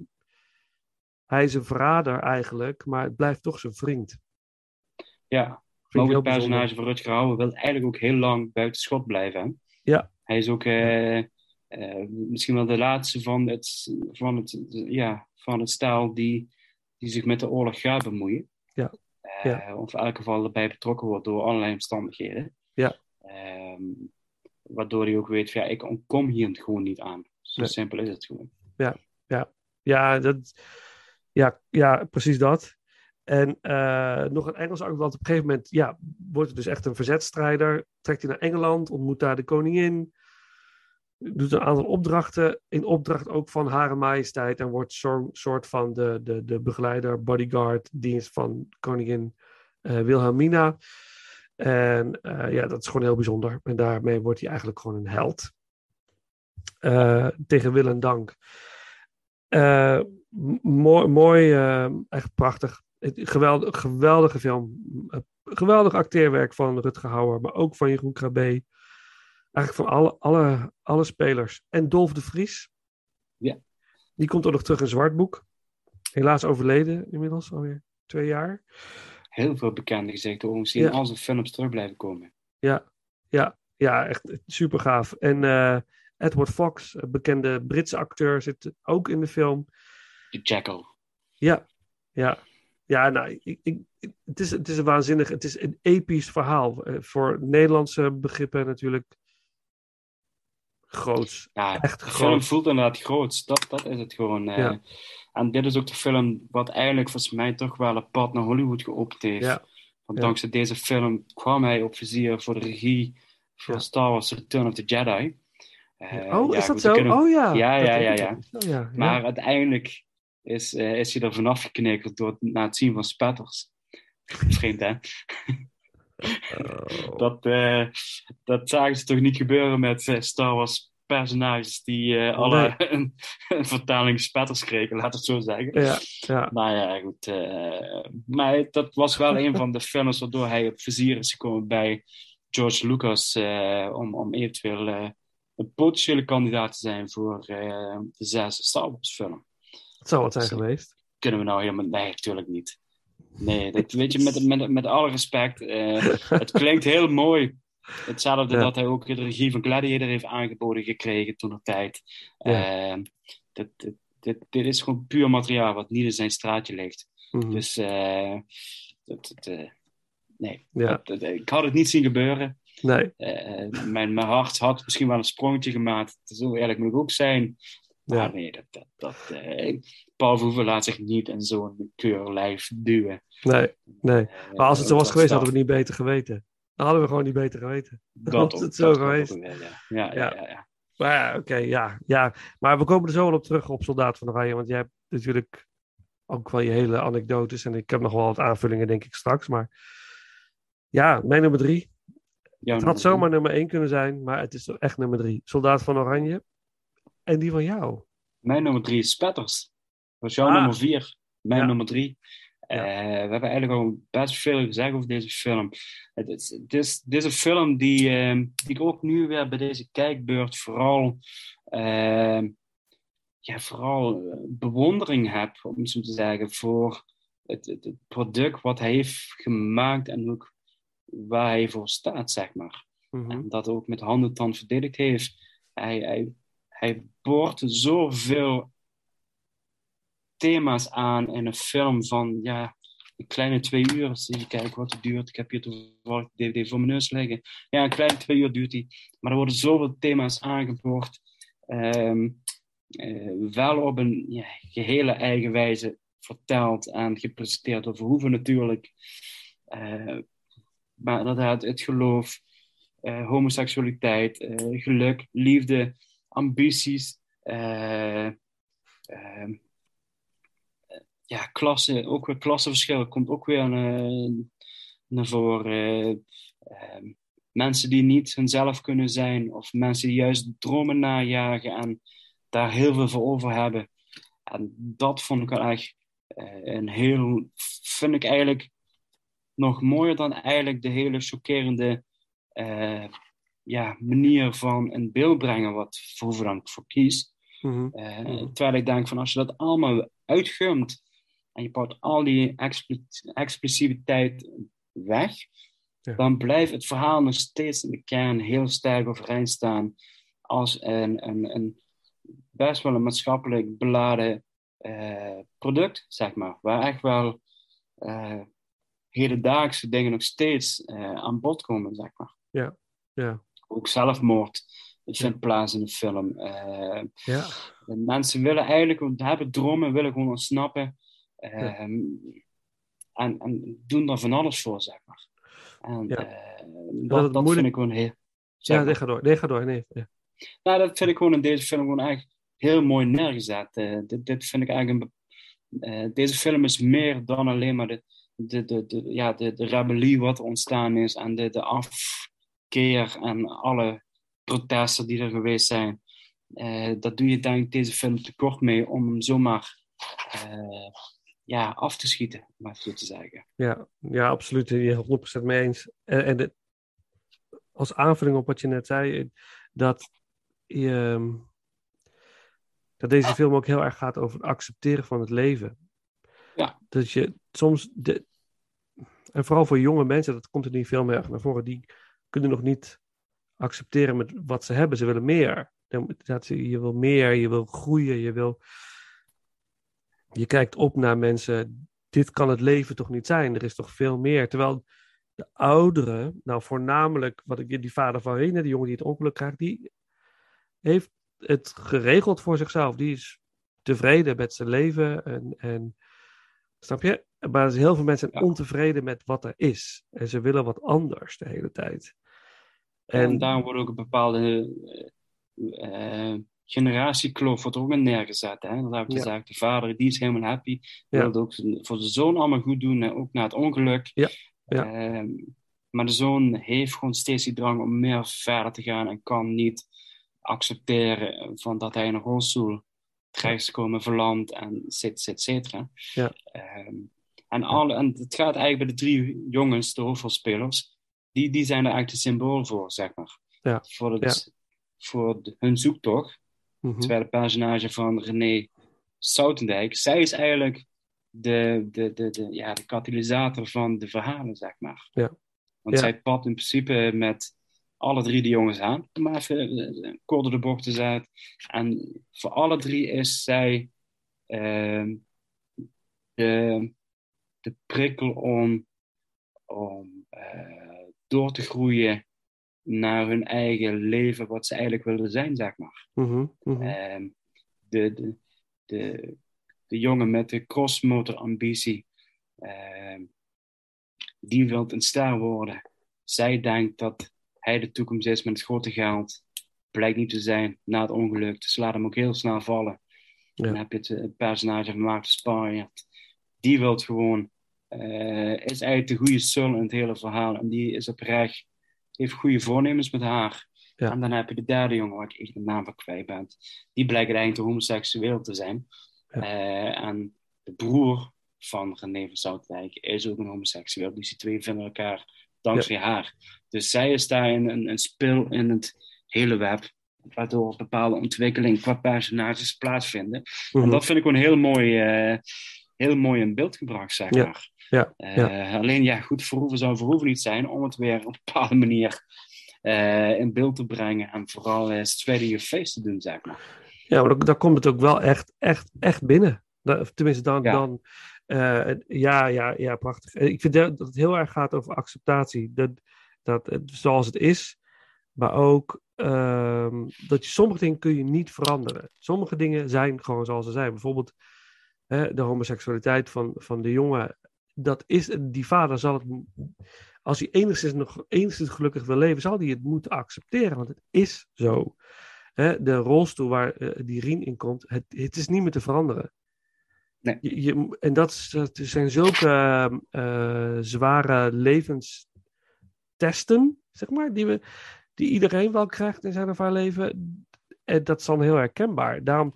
Speaker 3: hij is een verrader eigenlijk, maar het blijft toch zijn vriend.
Speaker 4: Ja, maar ook het personage van Rutger Hauer wil eigenlijk ook heel lang buiten schot blijven. Hè?
Speaker 3: Ja.
Speaker 4: Hij is ook eh, eh, misschien wel de laatste van het, van het, ja, van het stijl die, die zich met de oorlog gaat bemoeien.
Speaker 3: Ja.
Speaker 4: Eh,
Speaker 3: Ja.
Speaker 4: Of in elk geval erbij betrokken wordt door allerlei omstandigheden.
Speaker 3: Ja.
Speaker 4: Ehm, waardoor hij ook weet, van, ja, ik ontkom hier gewoon niet aan. Zo
Speaker 3: Nee.
Speaker 4: simpel is het gewoon.
Speaker 3: Ja, dat, ja, ja precies dat. En eh, nog een Engels want op een gegeven moment ja, wordt het dus echt een verzetstrijder. Trekt hij naar Engeland, ontmoet daar de koningin. Doet een aantal opdrachten. In opdracht ook van Hare Majesteit. En wordt zo'n soort van de, de, de begeleider, bodyguard, dienst van koningin eh, Wilhelmina. En eh, ja, dat is gewoon heel bijzonder. En daarmee wordt hij eigenlijk gewoon een held. Tegen wil en dank. Mooi, mooi echt prachtig. Geweldig, geweldige film. Eh, Geweldig acteerwerk van Rutger Hauer, maar ook van Jeroen Krabbe. Eigenlijk van alle, alle, alle spelers. En Dolf de Vries.
Speaker 4: Ja.
Speaker 3: Die komt ook nog terug in Zwartboek. Helaas overleden inmiddels, alweer twee jaar.
Speaker 4: Heel veel bekende gezichten, overigens, die
Speaker 3: Ja.
Speaker 4: in al zijn films terug blijven komen.
Speaker 3: Ja, ja, ja echt super gaaf. En eh, Edward Fox, een bekende Britse acteur, zit ook in de film.
Speaker 4: De Jackal.
Speaker 3: Ja, ja. Ja, nou, ik, ik, het, is, het is een waanzinnig, het is een episch verhaal. Eh, voor Nederlandse begrippen natuurlijk groots.
Speaker 4: Ja,
Speaker 3: Echt
Speaker 4: de film voelt inderdaad groot. Dat, dat is het gewoon. eh.
Speaker 3: Ja.
Speaker 4: En dit is ook de film wat eigenlijk volgens mij toch wel een pad naar Hollywood geopend heeft.
Speaker 3: Ja.
Speaker 4: Want
Speaker 3: Ja.
Speaker 4: dankzij deze film kwam hij op vizier voor de regie van. Star Wars Return of the Jedi. Eh,
Speaker 3: oh, is dat zo?
Speaker 4: kunnen-
Speaker 3: Oh ja.
Speaker 4: Ja, ja,
Speaker 3: weet
Speaker 4: ja, ja.
Speaker 3: Oh,
Speaker 4: Maar uiteindelijk is, eh, is hij er vanaf geknikkerd door het, na het zien van spetters. [LAUGHS] Vreemd, hè?
Speaker 3: Oh.
Speaker 4: Dat, eh, dat zagen ze toch niet gebeuren met eh, Star Wars personages die alle [LAUGHS] een, een vertaling spetters kregen, we het zo zeggen.
Speaker 3: Ja, ja.
Speaker 4: Nou ja, goed. maar dat was wel een van de films waardoor hij op vizier is gekomen bij George Lucas om, om eventueel een potentiële kandidaat te zijn voor de zesde Star Wars film.
Speaker 3: Het zou wat zijn geweest.
Speaker 4: Kunnen we nou helemaal... Nee, natuurlijk niet. Nee, dat, weet je, met, met, met alle respect, eh, het klinkt heel mooi. Hetzelfde
Speaker 3: Ja.
Speaker 4: dat hij ook de regie van Gladiator heeft aangeboden gekregen toen de tijd.
Speaker 3: Ja.
Speaker 4: Eh, dit, dit, dit, dit is gewoon puur materiaal wat niet in zijn straatje ligt.
Speaker 3: Mhm.
Speaker 4: Dus eh, dat, dat, eh, nee,
Speaker 3: Ja.
Speaker 4: Dat- dat- ik had het niet zien gebeuren.
Speaker 3: Nee,
Speaker 4: mijn, mijn hart had misschien wel een sprongetje gemaakt. Zo eerlijk moet ik ook zijn. Maar
Speaker 3: Ja.
Speaker 4: nee, dat, dat, dat, eh, Paul Verhoeven laat zich niet in zo'n keurlijf duwen.
Speaker 3: nee, nee.
Speaker 4: Eh,
Speaker 3: Maar als het zo was
Speaker 4: dat
Speaker 3: geweest, hadden we het niet beter geweten. Dan hadden we gewoon niet beter geweten.
Speaker 4: dat
Speaker 3: was
Speaker 4: ook,
Speaker 3: het zo
Speaker 4: dat ook
Speaker 3: geweest.
Speaker 4: Ja, ja, ja.
Speaker 3: Maar ja, oké, ja, ja. Maar we komen er zo wel op terug op Soldaat van Oranje. Want jij hebt natuurlijk ook wel je hele anekdotes. En ik heb nog wel wat aanvullingen, denk ik, straks. Maar ja, mijn nummer drie.
Speaker 4: Jouw
Speaker 3: Het had
Speaker 4: nummer
Speaker 3: zomaar nummer één kunnen zijn, maar het is echt nummer drie. Soldaat van Oranje. En die van jou.
Speaker 4: Mijn nummer drie is Spetters. Dat was jouw
Speaker 3: Ah.
Speaker 4: nummer vier. Mijn
Speaker 3: Ja.
Speaker 4: nummer drie. Eh, we hebben eigenlijk al best veel gezegd over deze film. Het is, het is, dit is een film die, eh, die ik ook nu weer bij deze kijkbeurt vooral eh, ja, vooral eh, bewondering heb, om zo te zeggen, voor het, het, product wat hij heeft gemaakt en ook waar hij voor staat, zeg maar.
Speaker 3: Mhm.
Speaker 4: En dat ook met hand en tand verdedigd heeft. Hij, hij, hij boort zoveel thema's aan in een film van ja, een kleine twee uur. Als je kijkt wat het duurt. Ik heb hier toevallig de DVD voor mijn neus liggen. Ja, een kleine twee uur duurt die. Maar er worden zoveel thema's aangeboord. Ehm, eh, wel op een ja, gehele eigen wijze verteld en gepresenteerd door Verhoeven natuurlijk. Eh, maar inderdaad, het geloof, eh, homoseksualiteit, geluk, liefde, ambities, eh, ja, klasse, ook weer klassenverschil komt ook weer eh, naar voren. Eh, ehm, mensen die niet hunzelf kunnen zijn, of mensen die juist dromen najagen en daar heel veel voor over hebben. En dat vond ik wel echt een heel, vind ik eigenlijk nog mooier dan eigenlijk de hele chockerende ja, manier van een beeld brengen wat Verhoeven dan voor kiest.
Speaker 3: Mhm.
Speaker 4: Eh,
Speaker 3: Mhm.
Speaker 4: Terwijl ik denk van als je dat allemaal uitgumt en je pakt al die expli- expressiviteit weg,
Speaker 3: Ja.
Speaker 4: dan blijft het verhaal nog steeds in de kern heel sterk overeind staan als een, een, een best wel een maatschappelijk beladen eh, product, zeg maar. Waar echt wel eh, hedendaagse dingen nog steeds aan bod komen, zeg maar.
Speaker 3: Ja,
Speaker 4: Ook zelfmoord, het vindt plaats in de film. Eh,
Speaker 3: ja,
Speaker 4: mensen willen eigenlijk, want hebben dromen, willen gewoon ontsnappen. Ehm, en, en doen daar van alles voor, zeg maar. En
Speaker 3: Ja.
Speaker 4: eh,
Speaker 3: het
Speaker 4: dat, vind ik gewoon heel... zeg
Speaker 3: ja
Speaker 4: maar.
Speaker 3: nee, ga door. Nee, ga door. Nee. Ja.
Speaker 4: Nou, dat vind ik gewoon in deze film gewoon eigenlijk heel mooi neergezet. Eh, dit, dit vind ik eigenlijk een... eh, deze film is meer dan alleen maar de, de, de, de, ja, de, de rebellie wat ontstaan is en de, de afkeer en alle protesten die er geweest zijn. Eh, dat doe je denk ik deze film tekort mee om hem zomaar eh, ja, af te schieten, om het zo te zeggen.
Speaker 3: Ja, ja, absoluut. Je 100% mee eens. En, en de- als aanvulling op wat je net zei, eh, dat, je, ehm, dat deze film ook heel erg gaat over het accepteren van het leven.
Speaker 4: Ja.
Speaker 3: Dat je soms, de, en vooral voor jonge mensen, dat komt die film heel erg naar voren, die kunnen nog niet accepteren met wat ze hebben. Ze willen meer. Je wil meer, je wil groeien, je wil. Je kijkt op naar mensen dit kan het leven toch niet zijn? Er is toch veel meer? Terwijl de ouderen, nou voornamelijk wat ik die vader van Rene, die jongen die het ongeluk krijgt, die heeft het geregeld voor zichzelf. Die is tevreden met zijn leven en, en snap je? Maar zijn heel veel mensen zijn
Speaker 4: Ja.
Speaker 3: ontevreden met wat er is. En ze willen wat anders de hele tijd.
Speaker 4: En,
Speaker 3: En,
Speaker 4: daar wordt ook een bepaalde eh, generatiekloof wordt er ook in neergezet. Hè? Dat heb ik
Speaker 3: Ja.
Speaker 4: gezegd. De vader die is helemaal happy. Wil het ook voor zijn zoon allemaal goed doen, hè, ook na het ongeluk.
Speaker 3: Ja. Ja.
Speaker 4: Ehm, maar de zoon heeft gewoon steeds die drang om meer verder te gaan en kan niet accepteren van dat hij in een rolstoel terecht is gekomen, verlamd en zit, et cetera.
Speaker 3: Ja.
Speaker 4: Ehm, en, alle, en het gaat eigenlijk bij de drie jongens, de hoofdrolspelers, die, die zijn er eigenlijk de symbool voor, zeg maar.
Speaker 3: Ja.
Speaker 4: Voor, het, voor de- hun zoektocht.
Speaker 3: Mhm.
Speaker 4: Terwijl het personage van René Soutendijk, zij is eigenlijk de, de, de, de, ja, de katalysator van de verhalen, zeg maar.
Speaker 3: Ja.
Speaker 4: Want
Speaker 3: Ja.
Speaker 4: zij pakt in principe met alle drie de jongens aan, om maar even eh, kort door de bocht te zetten. En voor alle drie is zij ehm, de, de prikkel om, om eh, door te groeien naar hun eigen leven, wat ze eigenlijk willen zijn, zeg maar.
Speaker 3: Mhm. Mhm.
Speaker 4: Ehm, de, de, de, de jongen met de crossmotor ambitie, ehm, die wil een ster worden. Zij denkt dat hij de toekomst is met het grote geld. Blijkt niet te zijn na het ongeluk. Dus laat hem ook heel snel vallen.
Speaker 3: Ja.
Speaker 4: Dan heb je het, eh, personage van Maarten Spanjaard. Die wil gewoon, is eigenlijk de goede sul in het hele verhaal. En die is oprecht, heeft goede voornemens met haar.
Speaker 3: Ja.
Speaker 4: En dan heb je de derde jongen, waar ik echt de naam van kwijt ben. Die blijkt eigenlijk homoseksueel te zijn.
Speaker 3: Ja.
Speaker 4: Eh, en de broer van René van Zoutwijk is ook een homoseksueel. Dus die twee vinden elkaar dankzij haar. Dus zij is daar een, een, een spil in het hele web. waardoor bepaalde ontwikkelingen qua personages plaatsvinden. En
Speaker 3: Mhm.
Speaker 4: dat vind ik gewoon heel mooi, eh, heel mooi in beeld gebracht, zeg maar.
Speaker 3: ja,
Speaker 4: Eh,
Speaker 3: ja.
Speaker 4: Alleen ja, goed, Verhoeven zou Verhoeven niet zijn om het weer [LAUGHS] op een bepaalde manier eh, in beeld te brengen en vooral uh, straight in your face te doen, zeg maar.
Speaker 3: Ja, maar dan komt het ook wel echt, echt, echt binnen. Tenminste, dan.
Speaker 4: Ja.
Speaker 3: dan eh, ja, ja, ja, prachtig. Ik vind dat het heel erg gaat over acceptatie. Dat, dat het zoals het is, maar ook ehm, dat je sommige dingen kun je niet veranderen. Sommige dingen zijn gewoon zoals ze zijn. Bijvoorbeeld hè, de homoseksualiteit van, van de jongen. Dat is, die vader zal het, als hij enigszins nog enigszins gelukkig wil leven, zal hij het moeten accepteren, want het is zo. Hè, de rolstoel waar eh, die Rien in komt, het, het is niet meer te veranderen.
Speaker 4: Nee.
Speaker 3: Je, je- en dat, zijn zulke eh, zware levenstesten, zeg maar, die, we, die iedereen wel krijgt in zijn of haar leven. En dat is dan heel herkenbaar. Daarom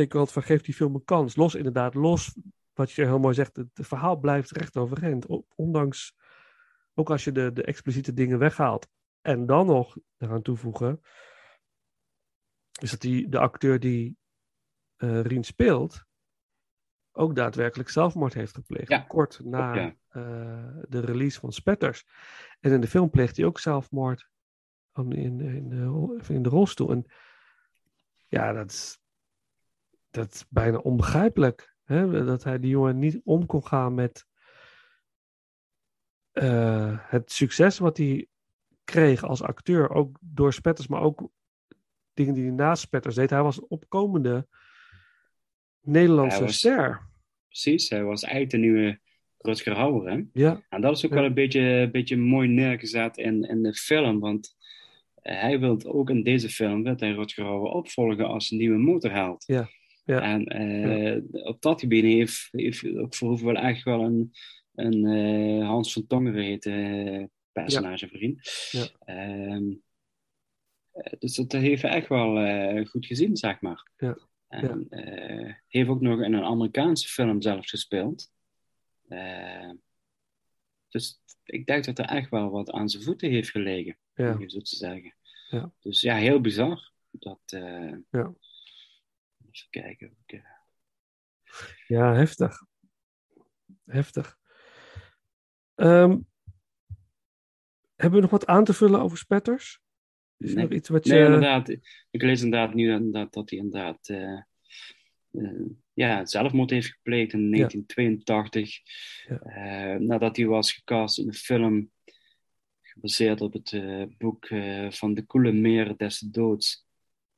Speaker 3: denk altijd van, geef die film een kans. Los inderdaad, los wat je heel mooi zegt, het, het verhaal blijft recht overeind. Ondanks, ook als je de, de expliciete dingen weghaalt. En dan nog eraan toevoegen, is dat die, de acteur die eh Rien speelt, ook daadwerkelijk zelfmoord heeft gepleegd.
Speaker 4: Ja,
Speaker 3: Kort na
Speaker 4: ja.
Speaker 3: eh, de release van Spetters. En in de film pleegt hij ook zelfmoord aan- in, in, de, in de rolstoel. En ja, dat is, dat is bijna onbegrijpelijk. Hè? Dat hij die jongen niet om kon gaan met eh, het succes wat hij kreeg als acteur. Ook door Spetters, maar ook dingen die hij naast Spetters deed. Hij was een opkomende Nederlandse
Speaker 4: was-
Speaker 3: ster.
Speaker 4: Precies, hij was eigenlijk de nieuwe Rutger Hauer, hè?
Speaker 3: Ja,
Speaker 4: En dat is ook
Speaker 3: Ja.
Speaker 4: wel een beetje, een beetje mooi neergezet in, in de film, want eh, hij wil ook in deze film, wil hij Rutger Hauer opvolgen als een nieuwe motorheld.
Speaker 3: Ja, ja.
Speaker 4: En eh, op dat gebied heeft, heeft ook Verhoeven wel echt wel een, een eh, Hans van Tongeren heet eh, personage vriend.
Speaker 3: Ja.
Speaker 4: Ehm, eh, dus dat heeft echt wel goed gezien, zeg maar.
Speaker 3: Ja.
Speaker 4: En heeft ook nog in een Amerikaanse film zelfs gespeeld. Dus ik denk dat er echt wel wat aan zijn voeten heeft gelegen,
Speaker 3: ja.
Speaker 4: om zo te zeggen.
Speaker 3: Ja.
Speaker 4: Dus ja, heel bizar. Dat,
Speaker 3: Ja.
Speaker 4: Even kijken. eh,
Speaker 3: Ja, heftig. Heftig. Ehm, hebben we nog wat aan te vullen over spetters? Is er
Speaker 4: Nee.
Speaker 3: nog iets wat je...
Speaker 4: Nee, inderdaad. Ik lees inderdaad nu inderdaad, dat hij inderdaad eh, eh, ja, zelfmoord heeft gepleegd in 1982.
Speaker 3: Ja.
Speaker 4: Eh, nadat hij was gecast in een film gebaseerd op het boek van De Koele Meren des Doods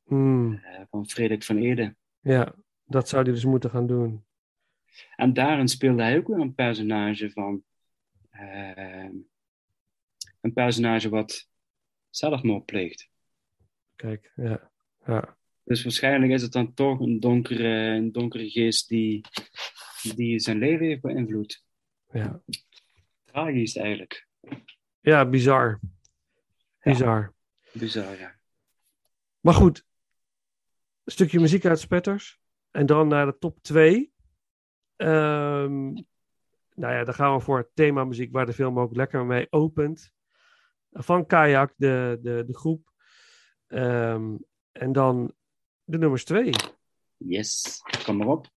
Speaker 3: Hmm,
Speaker 4: van Frederik van Ede.
Speaker 3: Ja, dat zou hij dus moeten gaan doen.
Speaker 4: En daarin speelde hij ook weer een personage van. eh, een personage wat zelfmoord pleegt.
Speaker 3: Kijk, ja. ja.
Speaker 4: Dus waarschijnlijk is het dan toch een donkere, een donkere geest die, die zijn leven heeft beïnvloed.
Speaker 3: Ja,
Speaker 4: Tragisch eigenlijk.
Speaker 3: ja bizar. Bizar.
Speaker 4: Bizar, ja.
Speaker 3: Maar goed, stukje muziek uit Spetters. En dan naar de top 2. Ehm, nou ja, dan gaan we voor het thema muziek waar de film ook lekker mee opent. Van Kayak, de, de, de groep. Ehm, en dan de nummers 2.
Speaker 4: Yes, kom maar op.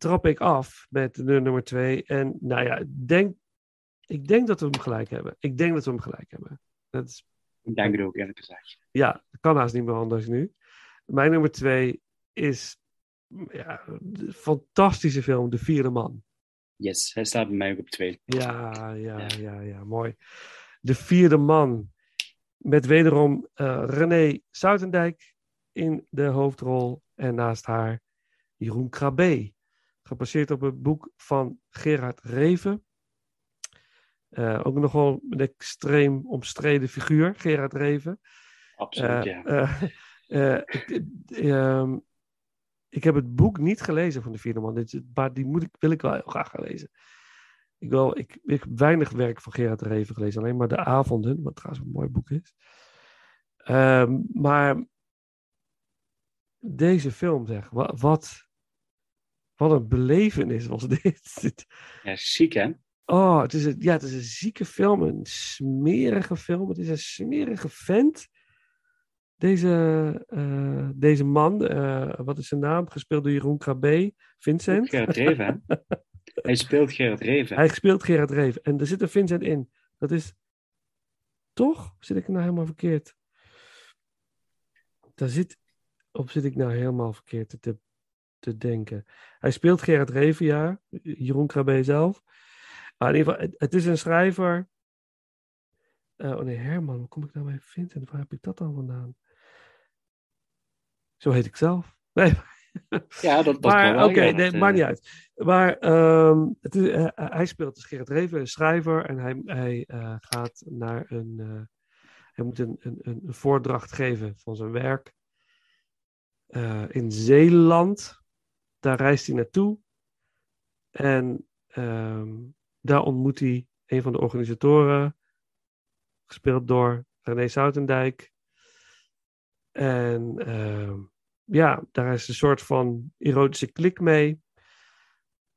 Speaker 3: trap ik af met de nummer twee. En nou ja, denk, ik denk dat we hem gelijk hebben. Ik denk dat we hem gelijk hebben. Dat is,
Speaker 4: Ik denk het ook, eerlijk gezegd.
Speaker 3: ja, dat kan haast niet meer anders nu. Mijn nummer twee is ja, een fantastische film, De Vierde Man.
Speaker 4: Yes, hij staat bij mij ook op twee.
Speaker 3: Ja, ja,
Speaker 4: Ja.
Speaker 3: ja, ja, mooi. De Vierde Man. Met wederom eh, René Soutendijk in de hoofdrol. En naast haar Jeroen Krabbe. Gebaseerd op het boek van Gerard Reven. Eh, ook nogal een extreem omstreden figuur, Gerard Reven.
Speaker 4: Absoluut,
Speaker 3: Eh,
Speaker 4: ja. [LAUGHS]
Speaker 3: eh, ik, ehm, ik heb het boek niet gelezen van de vierde man, maar die moet ik, wil ik wel heel graag gaan lezen. Ik, wil, ik, ik heb weinig werk van Gerard Reven gelezen, alleen maar De Avonden, wat trouwens een mooi boek is. Ehm, maar deze film, zeg, wat, wat, wat een belevenis was [LAUGHS] dit.
Speaker 4: Ja, ziek, hè?
Speaker 3: Oh, het is, een, ja, het is een zieke film, een smerige film. Het is een smerige vent. Deze, eh, deze man, eh, wat is zijn naam? Gespeeld door Jeroen Krabbe, Vincent.
Speaker 4: Gerard Reven? [LAUGHS] Hij speelt Gerard Reven.
Speaker 3: Hij speelt Gerard Reven. En er zit een Vincent in. Dat is... Toch? Zit ik nou helemaal verkeerd? Daar zit... Of zit ik nou helemaal verkeerd te, te denken? Hij speelt Gerard Reven, ja. Jeroen Krabbe zelf. Maar in ieder geval, het, is een schrijver... Eh, oh nee, Herman. Hoe kom ik nou bij Vincent? Waar heb ik dat dan vandaan? Zo heet ik zelf. [LAUGHS] Nee,
Speaker 4: Ja, dat, dat
Speaker 3: maar oké,
Speaker 4: ja,
Speaker 3: nee, maakt
Speaker 4: eh,
Speaker 3: niet uit. Maar ehm, het is, eh, hij speelt dus Gerrit Reven, een schrijver. En hij, hij gaat naar een... hij moet een, een, een voordracht geven van zijn werk. in Zeeland. Daar reist hij naartoe. En ehm, daar ontmoet hij een van de organisatoren. Gespeeld door René Soutendijk. En ehm, ja, daar is een soort van erotische klik mee.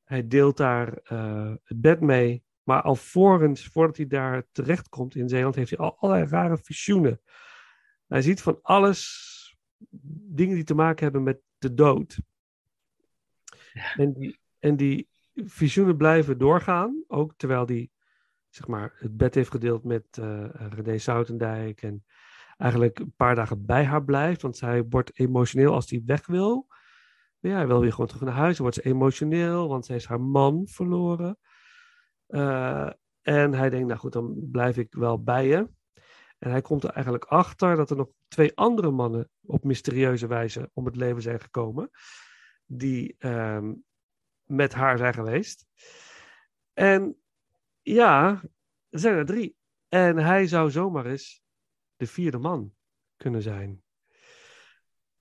Speaker 3: Hij deelt daar eh, het bed mee. Maar alvorens, voordat hij daar terechtkomt in Zeeland, heeft hij al allerlei rare visioenen. Hij ziet van alles dingen die te maken hebben met de dood. En, die, en die visioenen blijven doorgaan, ook terwijl hij zeg maar, het bed heeft gedeeld met eh René Soutendijk. En eigenlijk een paar dagen bij haar blijft. Want zij wordt emotioneel als hij weg wil. Ja, hij wil weer gewoon terug naar huis. Dan wordt ze emotioneel, want zij is haar man verloren. Eh, en hij denkt, nou goed, dan blijf ik wel bij je. En hij komt er eigenlijk achter dat er nog twee andere mannen op mysterieuze wijze om het leven zijn gekomen. Die ehm, met haar zijn geweest. En ja, er zijn er drie. En hij zou zomaar eens de vierde man kunnen zijn.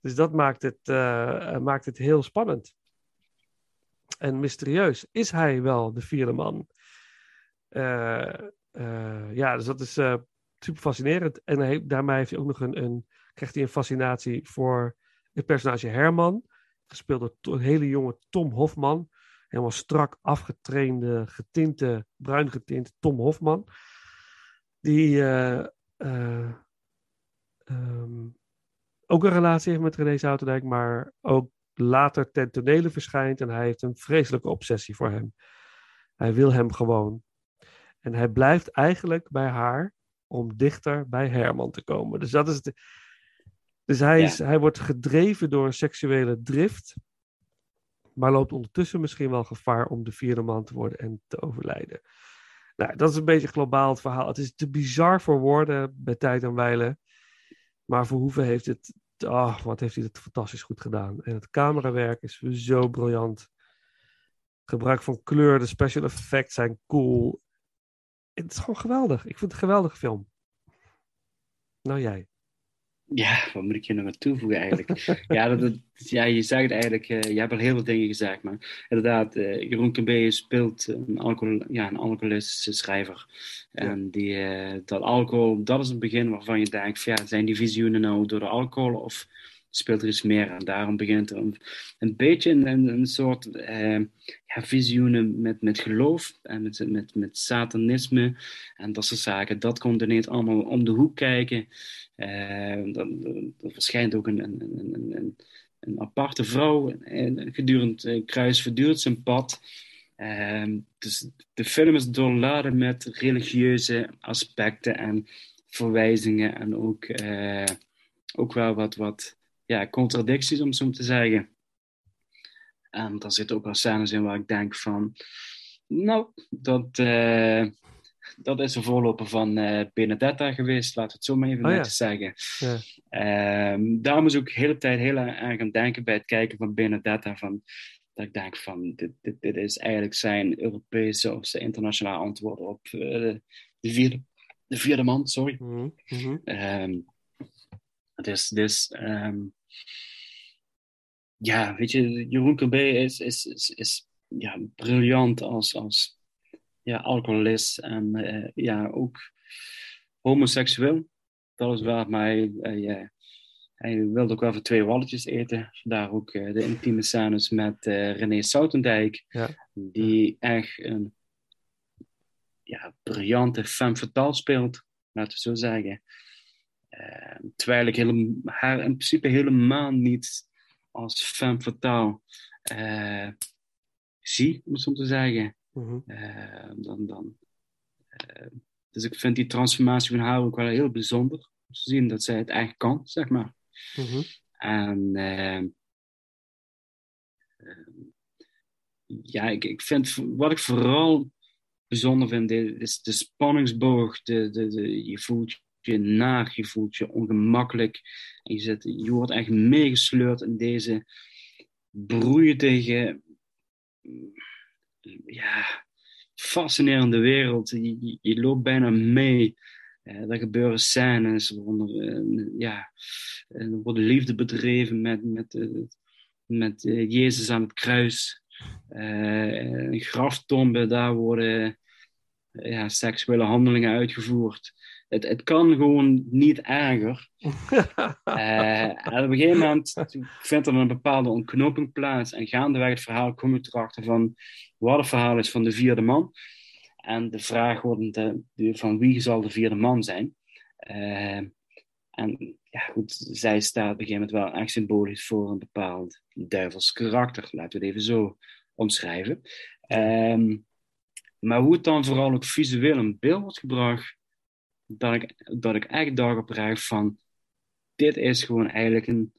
Speaker 3: Dus dat maakt het, eh, maakt het heel spannend. En mysterieus. Is hij wel de vierde man? Eh, eh, ja, dus dat is super fascinerend. En daarmee heeft hij ook nog een, een, krijgt hij een fascinatie voor het personage Herman. Gespeeld door een hele jonge Tom Hofman. Helemaal strak afgetrainde, getinte, bruin getinte Tom Hofman. Die eh, eh, ehm, ook een relatie heeft met René Zouterdijk, maar ook later ten tonele verschijnt. En hij heeft een vreselijke obsessie voor hem. Hij wil hem gewoon. En hij blijft eigenlijk bij haar om dichter bij Herman te komen. Dus dat is het. Dus hij,
Speaker 4: Ja.
Speaker 3: is, hij wordt gedreven door een seksuele drift. Maar loopt ondertussen misschien wel gevaar om de vierde man te worden en te overlijden. Nou, dat is een beetje globaal het verhaal. Het is te bizar voor woorden bij tijd en wijle. Maar Verhoeven heeft het. Oh, wat heeft hij het fantastisch goed gedaan. En het camerawerk is zo briljant. Gebruik van kleur, de special effects zijn cool. Het is gewoon geweldig. Ik vind het een geweldige film. Nou, jij.
Speaker 4: Ja, wat moet ik hier nog aan toevoegen eigenlijk? ja, dat, dat- ja, je zegt eigenlijk, eh, je hebt al heel veel dingen gezegd, maar inderdaad, eh, Jeroen Krabbe speelt een, alcohol, ja, een alcoholistische schrijver. En die, eh, dat alcohol, dat is het begin waarvan je denkt, ja, zijn die visioenen nou door de alcohol of speelt er iets meer? En daarom begint er een, beetje een, een, soort eh, visioenen met, met geloof en met, met, met satanisme en dat soort zaken. Dat komt ineens allemaal om de hoek kijken. Eh, dan, dan verschijnt ook een, een, een, een, een, aparte vrouw. En gedurende het kruis verduurt zijn pad. Dus de film is doorladen met religieuze aspecten en verwijzingen. En ook, eh, ook wel wat, wat ja, contradicties, om zo te zeggen. En daar zitten ook wel scènes in waar ik denk van... Nou, dat, uh, dat is een voorloper van uh, Benedetta geweest, laten we het zo maar even oh, netjes zeggen. Ja. Um, daar moest ik ook de hele tijd heel erg aan denken bij het kijken van Benedetta. Van, dat ik denk van, dit, dit, dit is eigenlijk zijn Europese of zijn internationale antwoord op uh, de, vierde, de vierde man, sorry. Mm -hmm. um, dus, dus um, ja, weet je, Jeroen Kerbé is, is, is, is ja, briljant als, als ja, alcoholist en uh, ja, ook homoseksueel. Dat is waar, maar hij, hij, hij wilde ook wel voor twee walletjes eten. Vandaar ook uh, de intieme scènes met René Soutendijk, ja. die echt een ja, briljante femme fatale speelt, laten we zo zeggen. Terwijl ik hele, haar in principe helemaal niet als femme fatale uh, zie, om het zo te zeggen. Mm dan, dan, uh, dus ik vind die transformatie van haar ook wel heel bijzonder. Om te zien dat zij het eigenlijk kan, zeg maar. Mm -hmm. En ja, ik, ik vind wat ik vooral bijzonder vind, is de spanningsboog. De, de, de, je voelt je naar, je voelt je ongemakkelijk. En je, zit, je wordt echt meegesleurd in deze broeiige, ja, fascinerende wereld. Je, je, loopt bijna mee. Uh, er gebeuren scènes, waaronder, uh, ja, er wordt liefde bedreven met, met, met Jezus aan het kruis. een graftombe, daar worden ja, seksuele handelingen uitgevoerd het, het kan gewoon niet erger. uh, [LAUGHS] en op een gegeven moment vindt er een bepaalde ontknoping plaats. En gaandeweg het verhaal kom je erachter van wat het verhaal is van de vierde man. En de vraag wordt van wie zal de vierde man zijn. Uh, en ja, goed, zij staat op een gegeven moment wel echt symbolisch voor een bepaald duivels karakter. Laten we het even zo omschrijven. Um, maar hoe het dan vooral ook visueel in beeld wordt gebracht, dat ik, dat ik echt dag op krijg van, dit is gewoon eigenlijk een,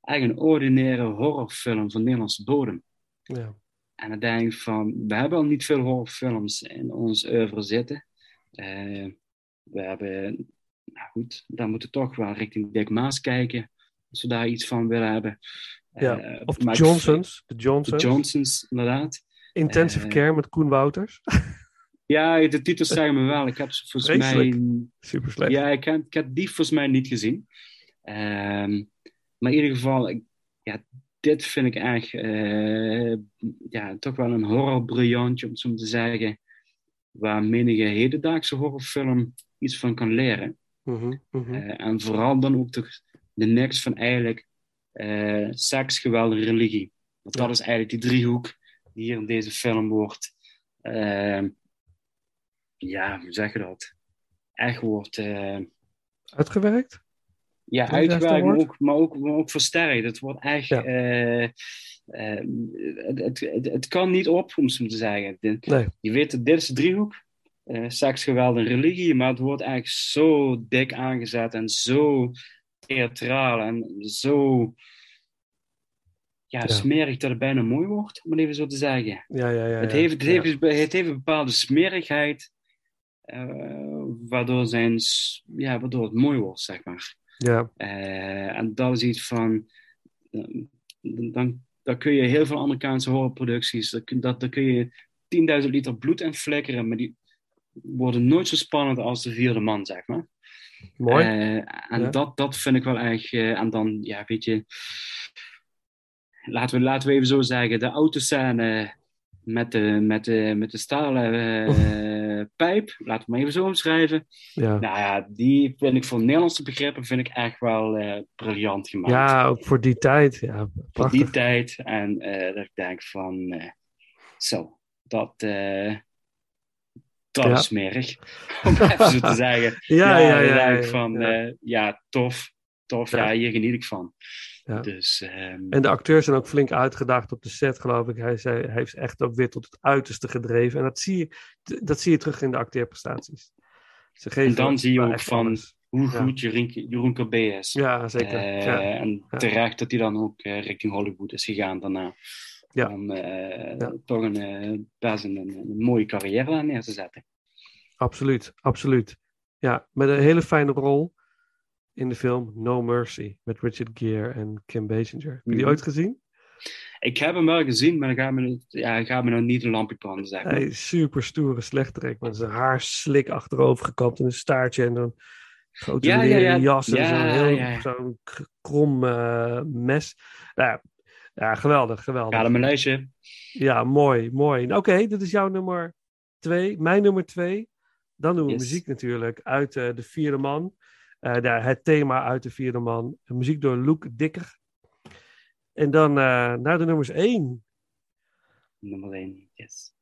Speaker 4: eigenlijk een ordinaire horrorfilm van Nederlandse bodem. Ja. En dan denk ik van, we hebben al niet veel horrorfilms in ons oeuvre zitten. Uh, we hebben, nou goed, dan moeten we toch wel richting Dick Maas kijken, als we daar iets van willen hebben.
Speaker 3: Ja, uh, of de Johnsons. De Johnsons.
Speaker 4: De Johnsons, inderdaad.
Speaker 3: Intensive uh, Care met Koen Wouters. [LAUGHS]
Speaker 4: Ja, de titels zeggen me wel. Ik heb ze volgens mij.
Speaker 3: Super slecht.
Speaker 4: Ja, ik heb, ik heb die volgens mij niet gezien. Um, maar in ieder geval, ik, ja, dit vind ik echt uh, ja, toch wel een horrorbriljantje, om het zo te zeggen. Waar menige hedendaagse horrorfilm iets van kan leren. Uh -huh, uh -huh. Uh, en vooral dan ook de, de niks van eigenlijk uh, seks, geweld en religie. Want dat is eigenlijk die driehoek die hier in deze film wordt ehm, ja, hoe zeg je dat? Echt wordt... Uh,
Speaker 3: uitgewerkt?
Speaker 4: Ja, uitgewerkt, maar ook, maar, ook, maar ook versterkt. Het wordt echt... Ja. Uh, uh, het, het, het, kan niet op, om zo te zeggen. Nee. Je weet, dit is de driehoek. Seks, geweld en religie. Maar het wordt eigenlijk zo dik aangezet en zo theatraal en zo ja, ja. smerig dat het bijna mooi wordt, om het even zo te zeggen.
Speaker 3: Ja, ja, ja,
Speaker 4: het, heeft, het, heeft, het heeft een bepaalde smerigheid uh, waardoor, zijn, ja, waardoor het mooi wordt, zeg maar.
Speaker 3: Ja.
Speaker 4: Uh, en dat is iets van. Uh, dan, dan kun je heel veel Amerikaanse horrorproducties. Dat, dat, daar kun je 10.000 liter bloed in flikkeren, maar die worden nooit zo spannend als de vierde man, zeg maar.
Speaker 3: Mooi.
Speaker 4: en ja. dat, dat vind ik wel erg. en dan, ja, weet je. Laten we, laten we even zo zeggen, de autoscène met de, met de, met de stalen uh, pijp, laten we maar even zo omschrijven. Ja. Nou ja, die vind ik voor Nederlandse begrippen vind ik echt wel uh, briljant gemaakt.
Speaker 3: Ja, ook voor die tijd. Ja,
Speaker 4: voor die tijd. En uh, dat ik denk van, zo, dat, dat ja. is smerig. [LAUGHS] Om even zo te zeggen. [LAUGHS]
Speaker 3: ja, ja, ja. ja,
Speaker 4: van, ja. ja, tof. tof.
Speaker 3: Ja.
Speaker 4: Ja, hier geniet ik van.
Speaker 3: Ja.
Speaker 4: Dus ehm,
Speaker 3: En de acteurs zijn ook flink uitgedaagd op de set, geloof ik. Hij, zei, hij heeft echt ook weer tot het uiterste gedreven. En dat zie je, dat zie je terug in de acteerprestaties. Ze geven
Speaker 4: En dan zie je ook van-
Speaker 3: alles.
Speaker 4: hoe
Speaker 3: Ja.
Speaker 4: goed Jeroen, Jeroen Corbé is.
Speaker 3: Ja, zeker.
Speaker 4: Eh,
Speaker 3: ja.
Speaker 4: En
Speaker 3: Ja.
Speaker 4: terecht dat hij dan ook eh, richting Hollywood is gegaan daarna.
Speaker 3: Ja.
Speaker 4: Om eh,
Speaker 3: Ja.
Speaker 4: toch een, best een, een, een mooie carrière aan neer te zetten.
Speaker 3: Absoluut, absoluut. Ja, met een hele fijne rol in de film No Mercy met Richard Gere en Kim Basinger. Heb je die
Speaker 4: Mhm.
Speaker 3: ooit gezien?
Speaker 4: Ik heb hem wel gezien, maar dan gaat me, ja, gaat me nog niet een lampje branden, zeg maar.
Speaker 3: Hij is super stoere slechterik met zijn haar slik achterover gekapt en een staartje en een grote
Speaker 4: Ja, ja,
Speaker 3: leren
Speaker 4: ja.
Speaker 3: jas en
Speaker 4: Ja,
Speaker 3: zo'n heel
Speaker 4: ja, ja.
Speaker 3: zo'n krom eh, mes. Nou, ja, ja, geweldig, geweldig.
Speaker 4: Ga hem een lijstje.
Speaker 3: Ja, mooi, mooi. Nou, Oké, dit is jouw nummer twee. Mijn nummer twee. Dan doen we
Speaker 4: Yes.
Speaker 3: muziek natuurlijk uit eh, de vierde man. Eh, daar, het thema uit de vierde man. Muziek door Luc Dikker. En dan eh, naar de nummers één.
Speaker 4: Nummer 1, yes.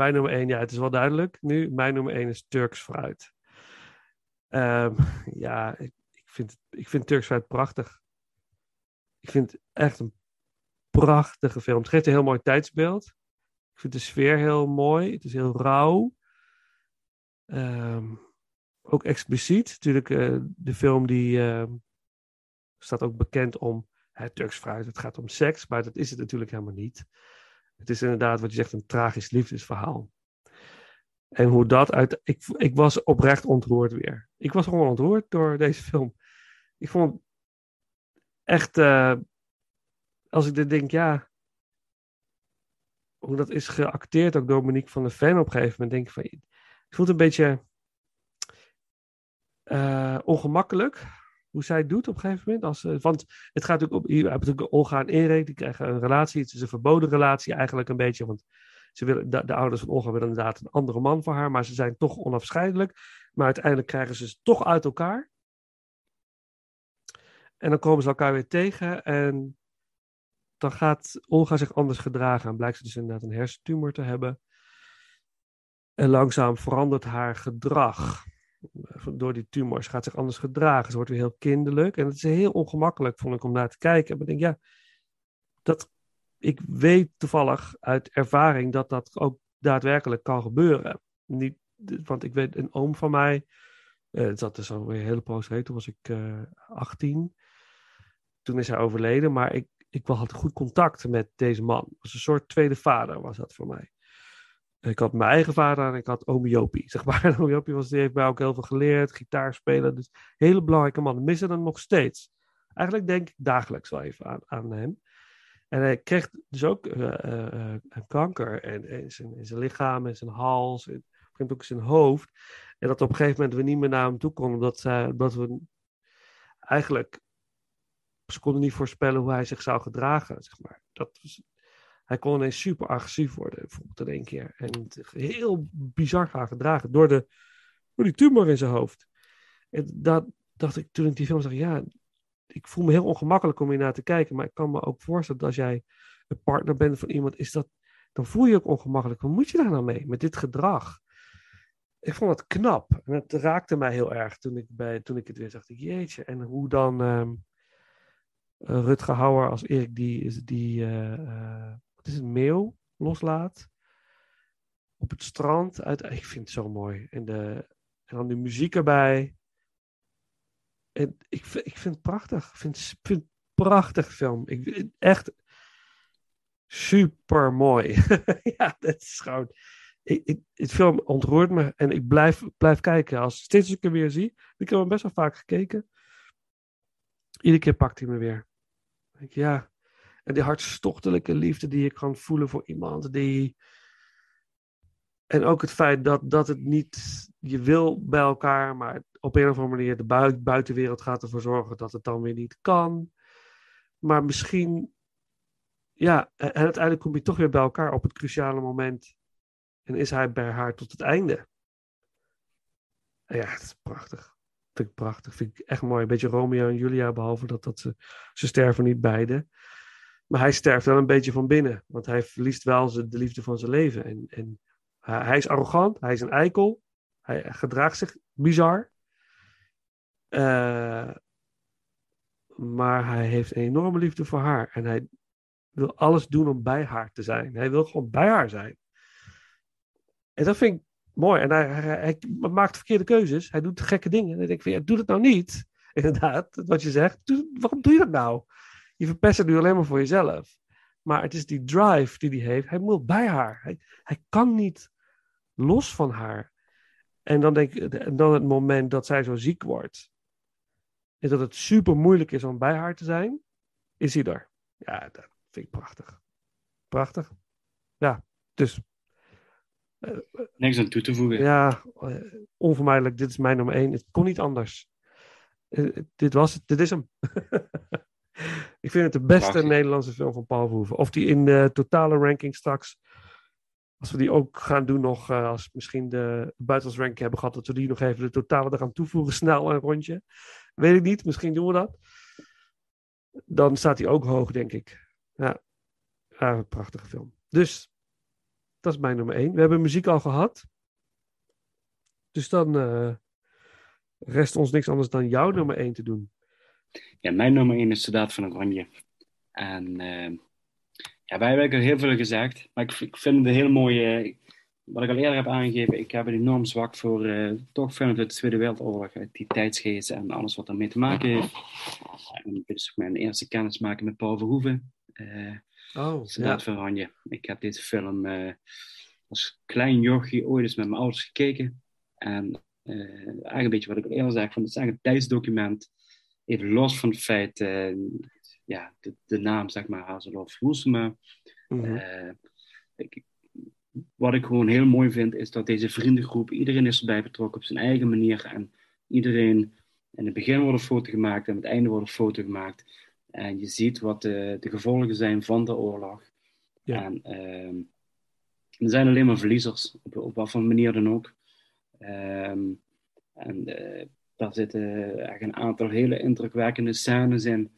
Speaker 3: Mijn nummer één, ja, het is wel duidelijk nu. Mijn nummer één is Turks fruit. Ehm, [LAUGHS] ja, ik, ik, vind, ik vind Turks fruit prachtig. Ik vind het echt een prachtige film. Het geeft een heel mooi tijdsbeeld. Ik vind de sfeer heel mooi. Het is heel rauw. Ehm, ook expliciet. Natuurlijk, eh, de film die ehm, staat ook bekend om hè, Turks fruit, het gaat om seks, maar dat is het natuurlijk helemaal niet. Het is inderdaad, wat je zegt, een tragisch liefdesverhaal. En hoe dat uit. Ik, ik was oprecht ontroerd weer. Ik was gewoon ontroerd door deze film. Ik vond echt. eh, als ik dit denk, ja. Hoe dat is geacteerd ook door Monique van der Ven op een gegeven moment. Denk ik van. Het een beetje. eh, ongemakkelijk. Hoe zij het doet op een gegeven moment. Als, eh, want het gaat natuurlijk op. Je hebt natuurlijk Olga en Erik. Die krijgen een relatie. Het is een verboden relatie eigenlijk een beetje. Want ze willen, de, de ouders van Olga willen inderdaad een andere man voor haar, maar ze zijn toch onafscheidelijk. Maar uiteindelijk krijgen ze ze toch uit elkaar. En dan komen ze elkaar weer tegen en dan gaat Olga zich anders gedragen. En blijkt ze dus inderdaad een hersentumor te hebben. En langzaam verandert haar gedrag. Door die tumor. Ze gaat zich anders gedragen. Ze wordt weer heel kinderlijk. En het is heel ongemakkelijk, vond ik, om naar te kijken. Maar ik denk, ja, dat ik weet toevallig uit ervaring dat dat ook daadwerkelijk kan gebeuren. Niet, want ik weet, een oom van mij, uh, dat is alweer een hele poos geleden, toen was ik uh, 18. Toen is hij overleden, maar ik, ik had goed contact met deze man. Was een soort tweede vader, was dat voor mij. Ik had mijn eigen vader en ik had oom Jopie, zeg maar. En [LAUGHS] oom was, die heeft mij ook heel veel geleerd, gitaar spelen. Dus hele belangrijke man. Ik mis hem nog steeds. Eigenlijk denk ik dagelijks wel even aan, aan hem. En hij kreeg dus ook uh, uh, een kanker in, in, zijn, in, zijn, lichaam, in zijn hals, in, ook in zijn hoofd. En dat op een gegeven moment we niet meer naar hem toe konden, omdat, omdat we eigenlijk, ze konden niet voorspellen hoe hij zich zou gedragen, zeg maar. Dat was, hij kon ineens super agressief worden, bijvoorbeeld in één keer. En heel bizar gaan gedragen door, de, door die tumor in zijn hoofd. En dat dacht ik, toen ik die film zag, ja, ik voel me heel ongemakkelijk om hier naar te kijken. Maar ik kan me ook voorstellen dat als jij een partner bent van iemand, is dat, dan voel je je ook ongemakkelijk. Wat moet je daar nou mee met dit gedrag? Ik vond het knap. En het raakte mij heel erg toen ik, bij, toen ik het weer zag. Jeetje. En hoe dan um, Rutger Hauer als Erik die, die uh, uh, wat is het, meeuw loslaat. Op het strand. Uit, ik vind het zo mooi. En, de, en dan de muziek erbij. En ik, ik vind het prachtig. Ik vind, vind het een prachtig film. Ik, echt super mooi. [LAUGHS] ja, dat is gewoon. Ik, ik, het film ontroert me en ik blijf, blijf kijken. Als steeds als ik hem weer zie. Ik heb hem best wel vaak gekeken. Iedere keer pakt hij me weer. Ik, ja. En die hartstochtelijke liefde die je kan voelen voor iemand die. En ook het feit dat, dat het niet. Je wil bij elkaar, maar op een of andere manier de bui buitenwereld gaat ervoor zorgen dat het dan weer niet kan. Maar misschien. Ja, en uiteindelijk kom je toch weer bij elkaar op het cruciale moment. En is hij bij haar tot het einde. Ja, het is prachtig. Vind ik prachtig. Vind ik echt mooi. Een beetje Romeo en Julia, behalve dat, dat ze, ze sterven niet beide. Maar hij sterft wel een beetje van binnen. Want hij verliest wel de liefde van zijn leven. En, en hij is arrogant, hij is een eikel. Hij gedraagt zich bizar. Uh, maar hij heeft een enorme liefde voor haar. En hij wil alles doen om bij haar te zijn. Hij wil gewoon bij haar zijn. En dat vind ik mooi. En hij, hij, maakt verkeerde keuzes. Hij doet gekke dingen. En dan denk ik van, ja, doe dat nou niet. [LAUGHS] Inderdaad, wat je zegt. Waarom doe je dat nou? Je verpest het nu alleen maar voor jezelf. Maar het is die drive die hij heeft. Hij moet bij haar. Hij, hij kan niet los van haar. En dan denk ik, dan het moment dat zij zo ziek wordt. En dat het super moeilijk is om bij haar te zijn. Is hij er. Ja, dat vind ik prachtig. Prachtig. Ja, dus.
Speaker 4: Uh, Niks aan toe te voegen.
Speaker 3: Ja, uh, onvermijdelijk. Dit is mijn nummer één. Het kon niet anders. Uh, dit was het. Dit is hem. [LAUGHS] ik vind het de beste Prachtig. Nederlandse film van Paul Verhoeven. Of die in de totale ranking straks als we die ook gaan doen nog, uh, als misschien de buitenlands ranking hebben gehad, dat we die nog even de totale eraan toevoegen, snel een rondje. Weet ik niet, misschien doen we dat. Dan staat hij ook hoog, denk ik. Ja, ja een prachtige film. Dus, dat is mijn nummer één. We hebben muziek al gehad. Dus dan uh, rest ons niks anders dan jouw nummer één te doen.
Speaker 4: Ja, mijn nummer één is Soldaat van Oranje. En... Uh... Ja, wij hebben heel veel gezegd, maar ik, ik vind het een heel mooie. wat ik al eerder heb aangegeven, ik heb een enorm zwak voor uh, toch films uit de Tweede Wereldoorlog, uit die tijdsgeest en alles wat daarmee te maken heeft. En dit is mijn eerste kennismaking met Paul Verhoeven. Uh,
Speaker 3: oh,
Speaker 4: Soldaat van Oranje. Ik heb deze film uh, als klein jochie ooit eens met mijn ouders gekeken. En eigenlijk een beetje wat ik al eerder zei, van het is eigenlijk een tijdsdocument. Even los van het feit, ja, de, de, naam zeg maar, Hazelhoff Hoesema. Mm -hmm. ik, wat ik gewoon heel mooi vind, is dat deze vriendengroep, iedereen is erbij betrokken op zijn eigen manier. En iedereen, in het begin wordt een foto gemaakt en aan het einde wordt een foto gemaakt. En je ziet wat de, de gevolgen zijn van de oorlog. Ja. En uh, er zijn alleen maar verliezers, op, op wat voor manier dan ook. Um, en uh, daar zitten echt een aantal hele indrukwekkende scènes in.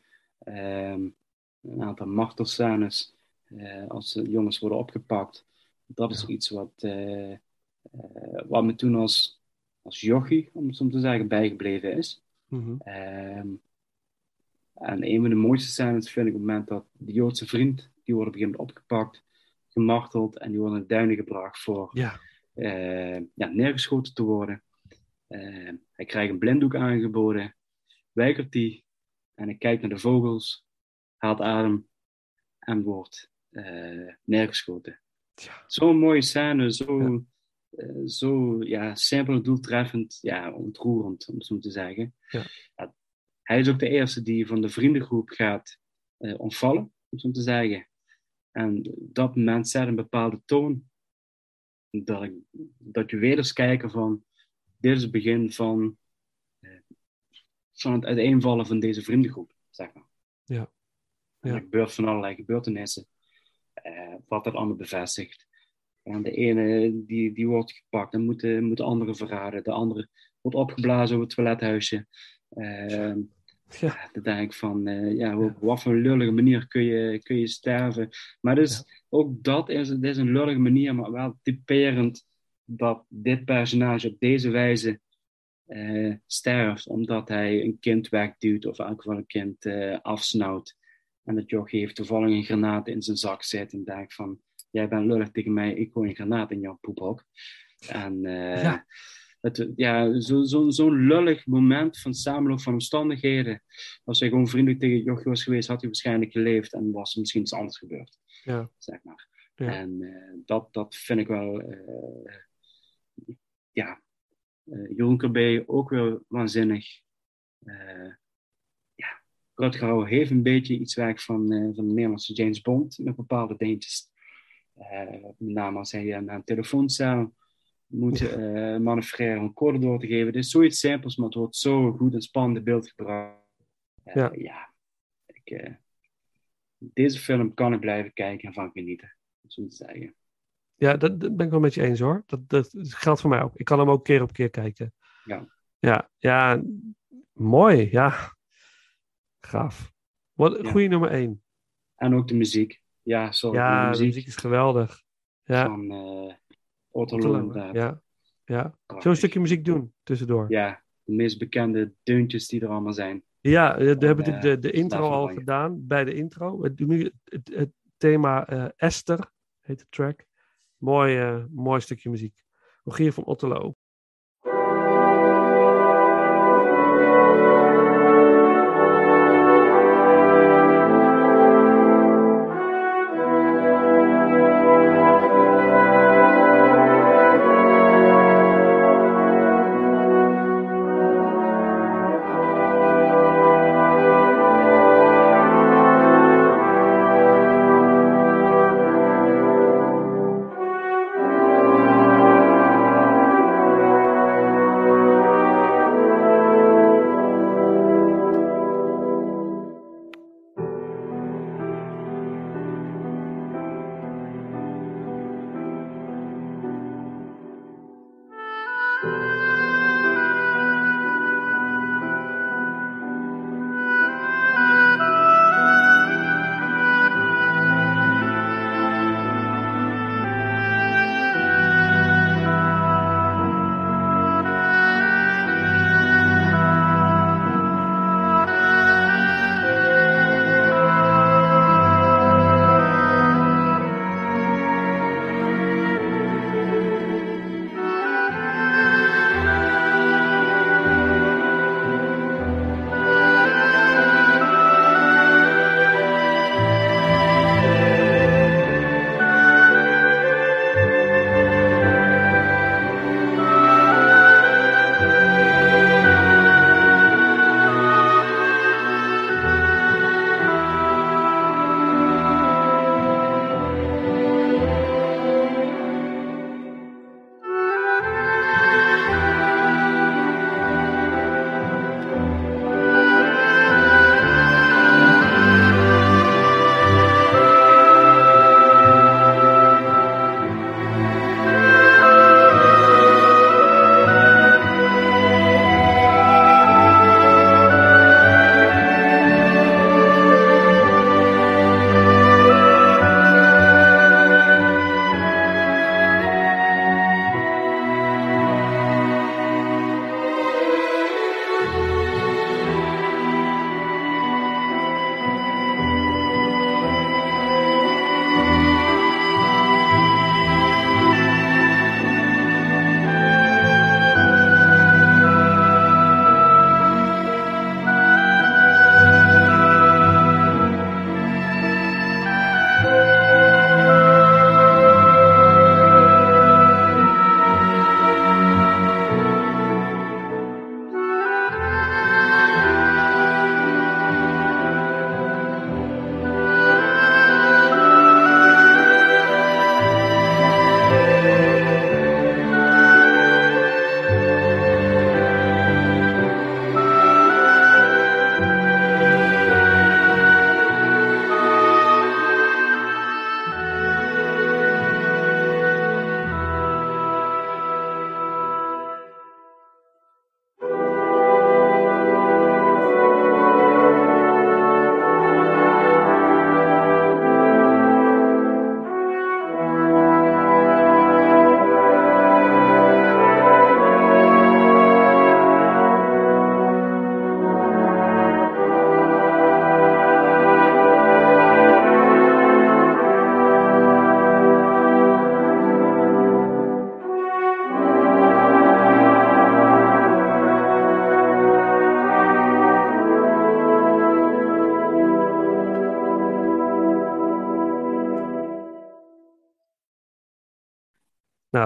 Speaker 4: Um, een aantal martelscènes. Uh, als de jongens worden opgepakt dat is iets wat, uh, wat me toen als, als jochie, om het zo te zeggen, bijgebleven is. Mm -hmm. um, en een van de mooiste scènes vind ik op het moment dat de Joodse vriend, die wordt op een gegeven moment opgepakt, gemarteld en die wordt in de duinen gebracht voor
Speaker 3: ja.
Speaker 4: Ja, neergeschoten te worden. Uh, hij krijgt een blinddoek aangeboden, weigert die en hij kijkt naar de vogels, haalt adem en wordt uh, neergeschoten. Ja. Zo'n mooie scène, zo, ja. Uh, zo ja, simpel, doeltreffend, ja, ontroerend, om het zo te zeggen.
Speaker 3: Ja.
Speaker 4: Ja, hij is ook de eerste die van de vriendengroep gaat ontvallen, om het zo te zeggen. En dat moment zet een bepaalde toon. Dat, ik, dat je weer eens kijken van, dit is het begin van, uh, van het uiteenvallen van deze vriendengroep, zeg maar.
Speaker 3: Ja.
Speaker 4: ja. Er gebeurt van allerlei gebeurtenissen. Uh, wat dat allemaal bevestigt. En de ene die, die wordt gepakt en moet moet de andere verraden. De andere wordt opgeblazen op het toilethuisje. Uh, ja. Dan denk ik van, uh, ja, op wat voor een lullige manier kun je, kun je sterven. Maar dus, ja. ook dat is, is een lullige manier, maar wel typerend dat dit personage op deze wijze uh, sterft, omdat hij een kind wegduwt of elk geval een kind uh, afsnauwt. En dat jochie heeft toevallig een granaat in zijn zak zitten en denkt van, jij bent lullig tegen mij, ik gooi een granaat in jouw poephok. En uh, ja, het, ja zo'n zo, zo lullig moment van samenloop van omstandigheden. Als hij gewoon vriendelijk tegen jochie was geweest, had hij waarschijnlijk geleefd en was er misschien iets anders gebeurd.
Speaker 3: Ja.
Speaker 4: Zeg maar. Ja. En dat, dat vind ik wel, uh, ja, Jeroen Kerbé ook weer waanzinnig. Rutger Hauer heeft een beetje iets weg van, uh, van de Nederlandse James Bond met bepaalde dingetjes. Uh, met name als hij naar een telefooncel moet uh, manoeuvreren om code door te geven. Het is zoiets simpels, maar het wordt zo goed en spannend beeld gebracht.
Speaker 3: ja.
Speaker 4: ja ik, deze film kan ik blijven kijken en van genieten. Zo te zeggen.
Speaker 3: Ja, dat, dat, ben ik wel met je eens hoor. Dat, dat geldt voor mij ook. Ik kan hem ook keer op keer kijken.
Speaker 4: Ja.
Speaker 3: Ja, ja mooi. Ja, Gaaf. Wat ja. goede nummer 1.
Speaker 4: En ook de muziek. Ja, sorry.
Speaker 3: Ja,
Speaker 4: de muziek,
Speaker 3: de muziek is geweldig. Ja.
Speaker 4: Van uh, Otto Lohenberg.
Speaker 3: Ja. ja. Zo'n stukje muziek doen tussendoor.
Speaker 4: Ja, de meest bekende deuntjes die er allemaal zijn.
Speaker 3: Ja, we hebben de, de, de intro al gedaan bij de intro. Het, nu het, het thema uh, Esther heet de track. Mooi, uh, mooi stukje muziek. Rogier van Otterlo.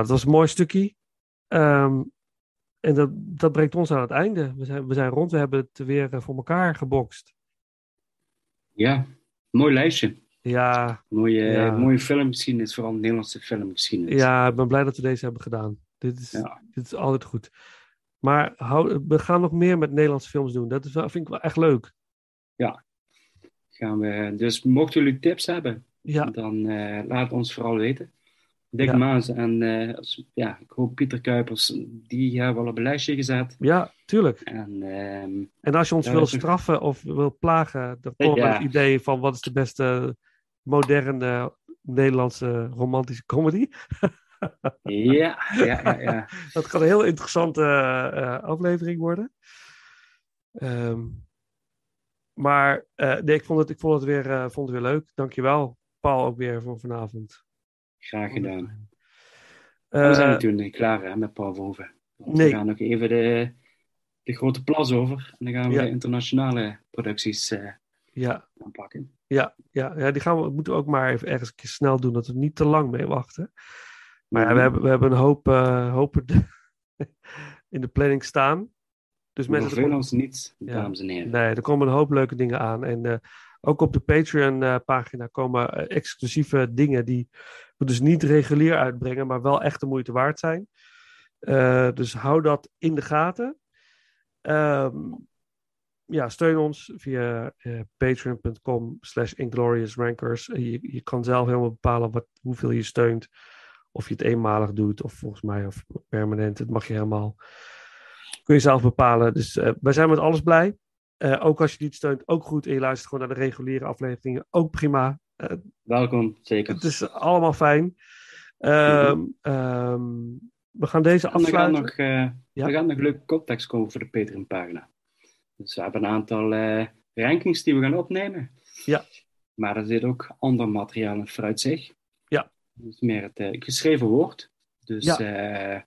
Speaker 3: Dat was een mooi stukje. Ehm, en dat, dat brengt ons aan het einde. We zijn, we zijn rond, we hebben het weer eh, voor elkaar gebokst.
Speaker 4: Ja, mooi lijstje.
Speaker 3: Ja,
Speaker 4: Mooie,
Speaker 3: Ja.
Speaker 4: mooie filmgeschiedenis, vooral Nederlandse filmgeschiedenis.
Speaker 3: ja, ik ben blij dat we deze hebben gedaan. Dit is,
Speaker 4: Ja.
Speaker 3: dit is altijd goed. Maar hou, we gaan nog meer met Nederlandse films doen. Dat is wel, vind ik wel echt leuk.
Speaker 4: Gaan we, dus mochten jullie tips hebben,
Speaker 3: Ja,
Speaker 4: dan eh, laat ons vooral weten. Dick
Speaker 3: Ja.
Speaker 4: Maas en eh, ja, ik hoop Pieter Kuipers, die hebben we al op een lijstje gezet.
Speaker 3: ja, tuurlijk.
Speaker 4: En ehm,
Speaker 3: En als je ons wil straffen of wil plagen, dan komen we
Speaker 4: Ja.
Speaker 3: met het idee van wat is de beste moderne Nederlandse romantische comedy.
Speaker 4: ja, ja, ja, ja. [LAUGHS]
Speaker 3: Dat kan een heel interessante eh, aflevering worden. Ehm, maar eh, nee, ik vond het, ik vond het, weer, vond het weer leuk. Dankjewel, Paul, ook weer voor vanavond.
Speaker 4: Graag gedaan.
Speaker 3: Eh,
Speaker 4: we zijn natuurlijk niet klaar hè, met Paul Verhoeven. Want
Speaker 3: Nee.
Speaker 4: We gaan nog even de, de grote plas over. En dan gaan we
Speaker 3: Ja.
Speaker 4: de internationale producties eh,
Speaker 3: ja,
Speaker 4: aanpakken.
Speaker 3: ja, ja, ja, die gaan we, moeten we ook maar even ergens een keer snel doen, dat we niet te lang mee wachten. Maar ja, we hebben, we hebben een hoop, eh, hoop in de [LAUGHS] planning staan. Dus
Speaker 4: We
Speaker 3: mensen, er komt-
Speaker 4: ons niet,
Speaker 3: Ja.
Speaker 4: dames en heren.
Speaker 3: nee, er komen een hoop leuke dingen aan. En eh, ook op de Patreon-pagina komen eh, exclusieve dingen die we dus niet regulier uitbrengen, maar wel echt de moeite waard zijn. Eh, dus hou dat in de gaten. Ehm, ja, steun ons via eh, patreon.com slash ingloriousrankers. Eh, Je, je kan zelf helemaal bepalen wat, hoeveel je steunt. Of je het eenmalig doet, of volgens mij of permanent. Het mag je helemaal. Kun je zelf bepalen. Dus eh, wij zijn met alles blij. Eh, ook als je niet steunt, ook goed. En je luistert gewoon naar de reguliere afleveringen, ook prima. Eh,
Speaker 4: Welkom, zeker.
Speaker 3: het is allemaal fijn. Ehm, ehm, we gaan deze
Speaker 4: En er gaat
Speaker 3: afsluiten.
Speaker 4: nog, eh,
Speaker 3: Ja.
Speaker 4: er gaat nog leuke context komen voor de Patreon-pagina. Dus we hebben een aantal rankings die we gaan opnemen.
Speaker 3: Ja.
Speaker 4: Maar er zit ook ander materiaal in vooruitzicht.
Speaker 3: Ja.
Speaker 4: Dus meer het geschreven woord. Dus
Speaker 3: Ja.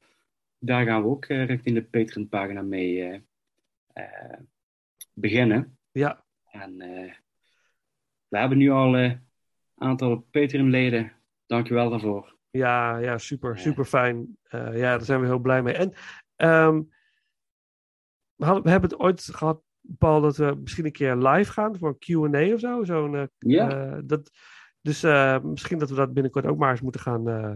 Speaker 4: daar gaan we ook eh, richting de Patreon-pagina mee beginnen.
Speaker 3: Ja,
Speaker 4: En eh, we hebben nu al een aantal Patreon-leden. Dankjewel daarvoor.
Speaker 3: ja, ja, super, super fijn. Eh, ja, daar zijn we heel blij mee. En ehm, we, hadden, we hebben het ooit gehad, Paul, dat we misschien een keer live gaan voor een Q&A of zo. Zo'n, eh,
Speaker 4: Ja,
Speaker 3: eh, dat, dus eh, misschien dat we dat binnenkort ook maar eens moeten gaan, eh,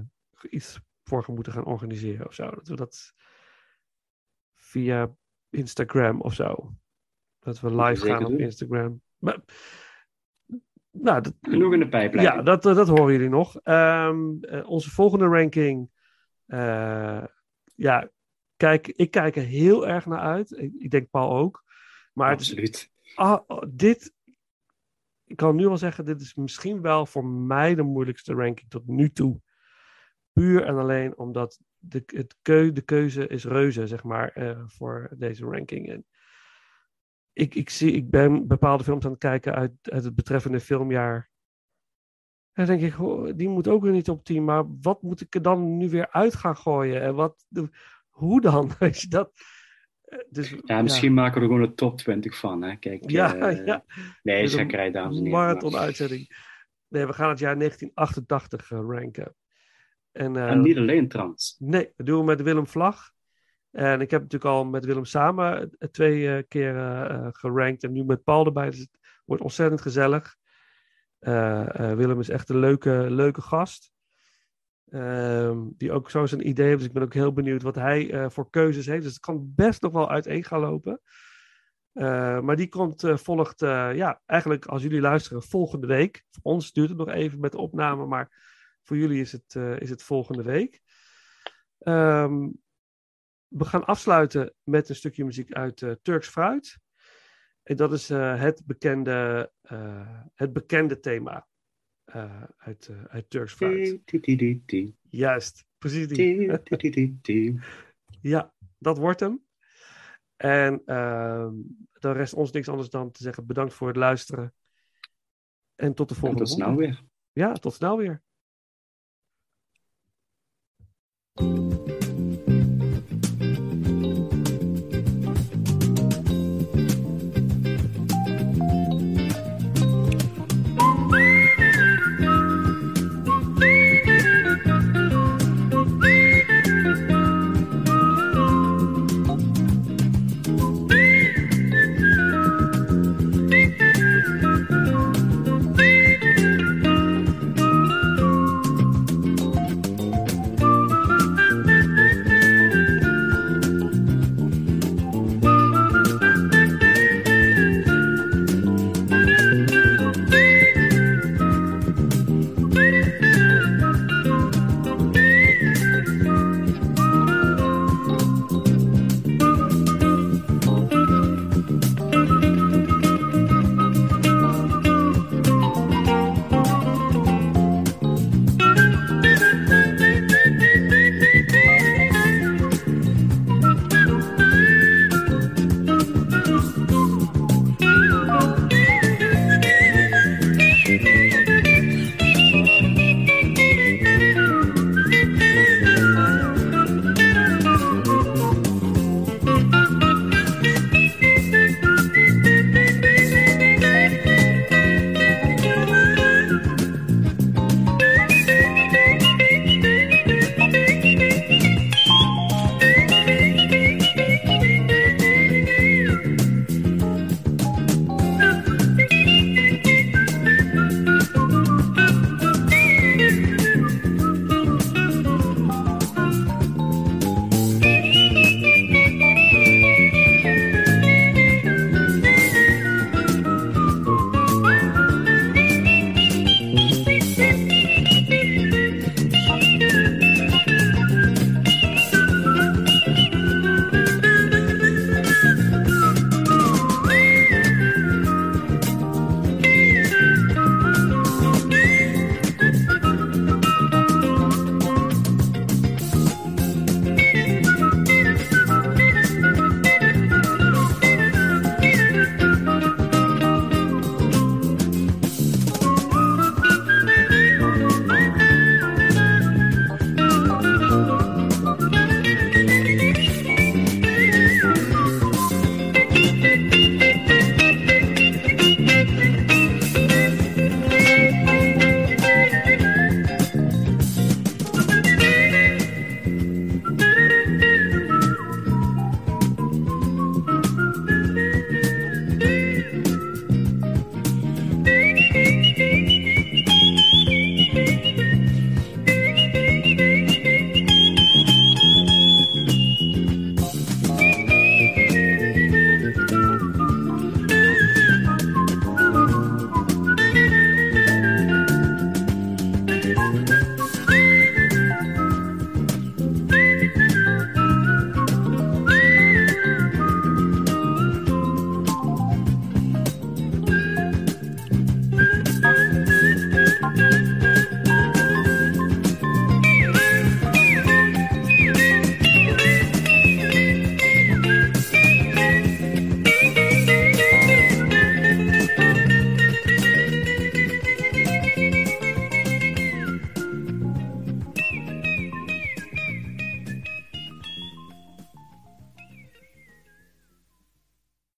Speaker 3: iets voor moeten gaan organiseren of zo. Dat we dat via Instagram of zo. Dat we live gaan op
Speaker 4: doen.
Speaker 3: Instagram. Maar, nou, dat,
Speaker 4: genoeg in de pijplijn.
Speaker 3: ja, dat, dat horen jullie nog. Ehm, eh, onze volgende ranking. eh, ja, kijk, ik kijk er heel erg naar uit. Ik, ik denk Paul ook. Maar het
Speaker 4: Absoluut.
Speaker 3: ah, oh, dit. Ik kan nu al zeggen, dit is misschien wel voor mij de moeilijkste ranking tot nu toe. Puur en alleen omdat de, het keu, de keuze is reuze, zeg maar, eh, voor deze ranking. En ik, ik, zie, ik ben bepaalde films aan het kijken uit, uit het betreffende filmjaar. En dan denk ik, die moet ook weer niet op 10. Maar wat moet ik er dan nu weer uit gaan gooien? En wat, hoe dan? [LAUGHS] Weet je dat? Eh, Dus,
Speaker 4: Ja, misschien maken we er gewoon een top 20 van. Hè? Kijk,
Speaker 3: Ja,
Speaker 4: eh, [LAUGHS]
Speaker 3: ja.
Speaker 4: Nee,
Speaker 3: een
Speaker 4: zakkerij, dames en heren.
Speaker 3: Marathon-uitzending. Nee, we gaan het jaar 1988 eh, ranken. En,
Speaker 4: En niet alleen trans.
Speaker 3: Nee, dat doen we met Willem Vlag. En ik heb natuurlijk al met Willem samen eh, twee eh, keer eh, gerankt. En nu met Paul erbij. Dus het wordt ontzettend gezellig. Willem is echt een leuke, leuke gast. Ehm, die ook zo zijn idee heeft. Dus ik ben ook heel benieuwd wat hij voor keuzes heeft. Dus het kan best nog wel uiteen gaan lopen. Maar die komt, eh, volgt, ja, eigenlijk als jullie luisteren, volgende week. Voor ons duurt het nog even met de opname, maar voor jullie is het, is het volgende week. Ehm, we gaan afsluiten met een stukje muziek uit eh, Turks Fruit. En dat is eh, het, bekende, uh, het bekende thema uit, uit Turks Fruit. Juist, precies die. [LAUGHS] ja, dat wordt hem. En ehm, dan rest ons niks anders dan te zeggen bedankt voor het luisteren. En tot de volgende keer.
Speaker 4: Tot snel weer.
Speaker 3: Ja, tot snel weer.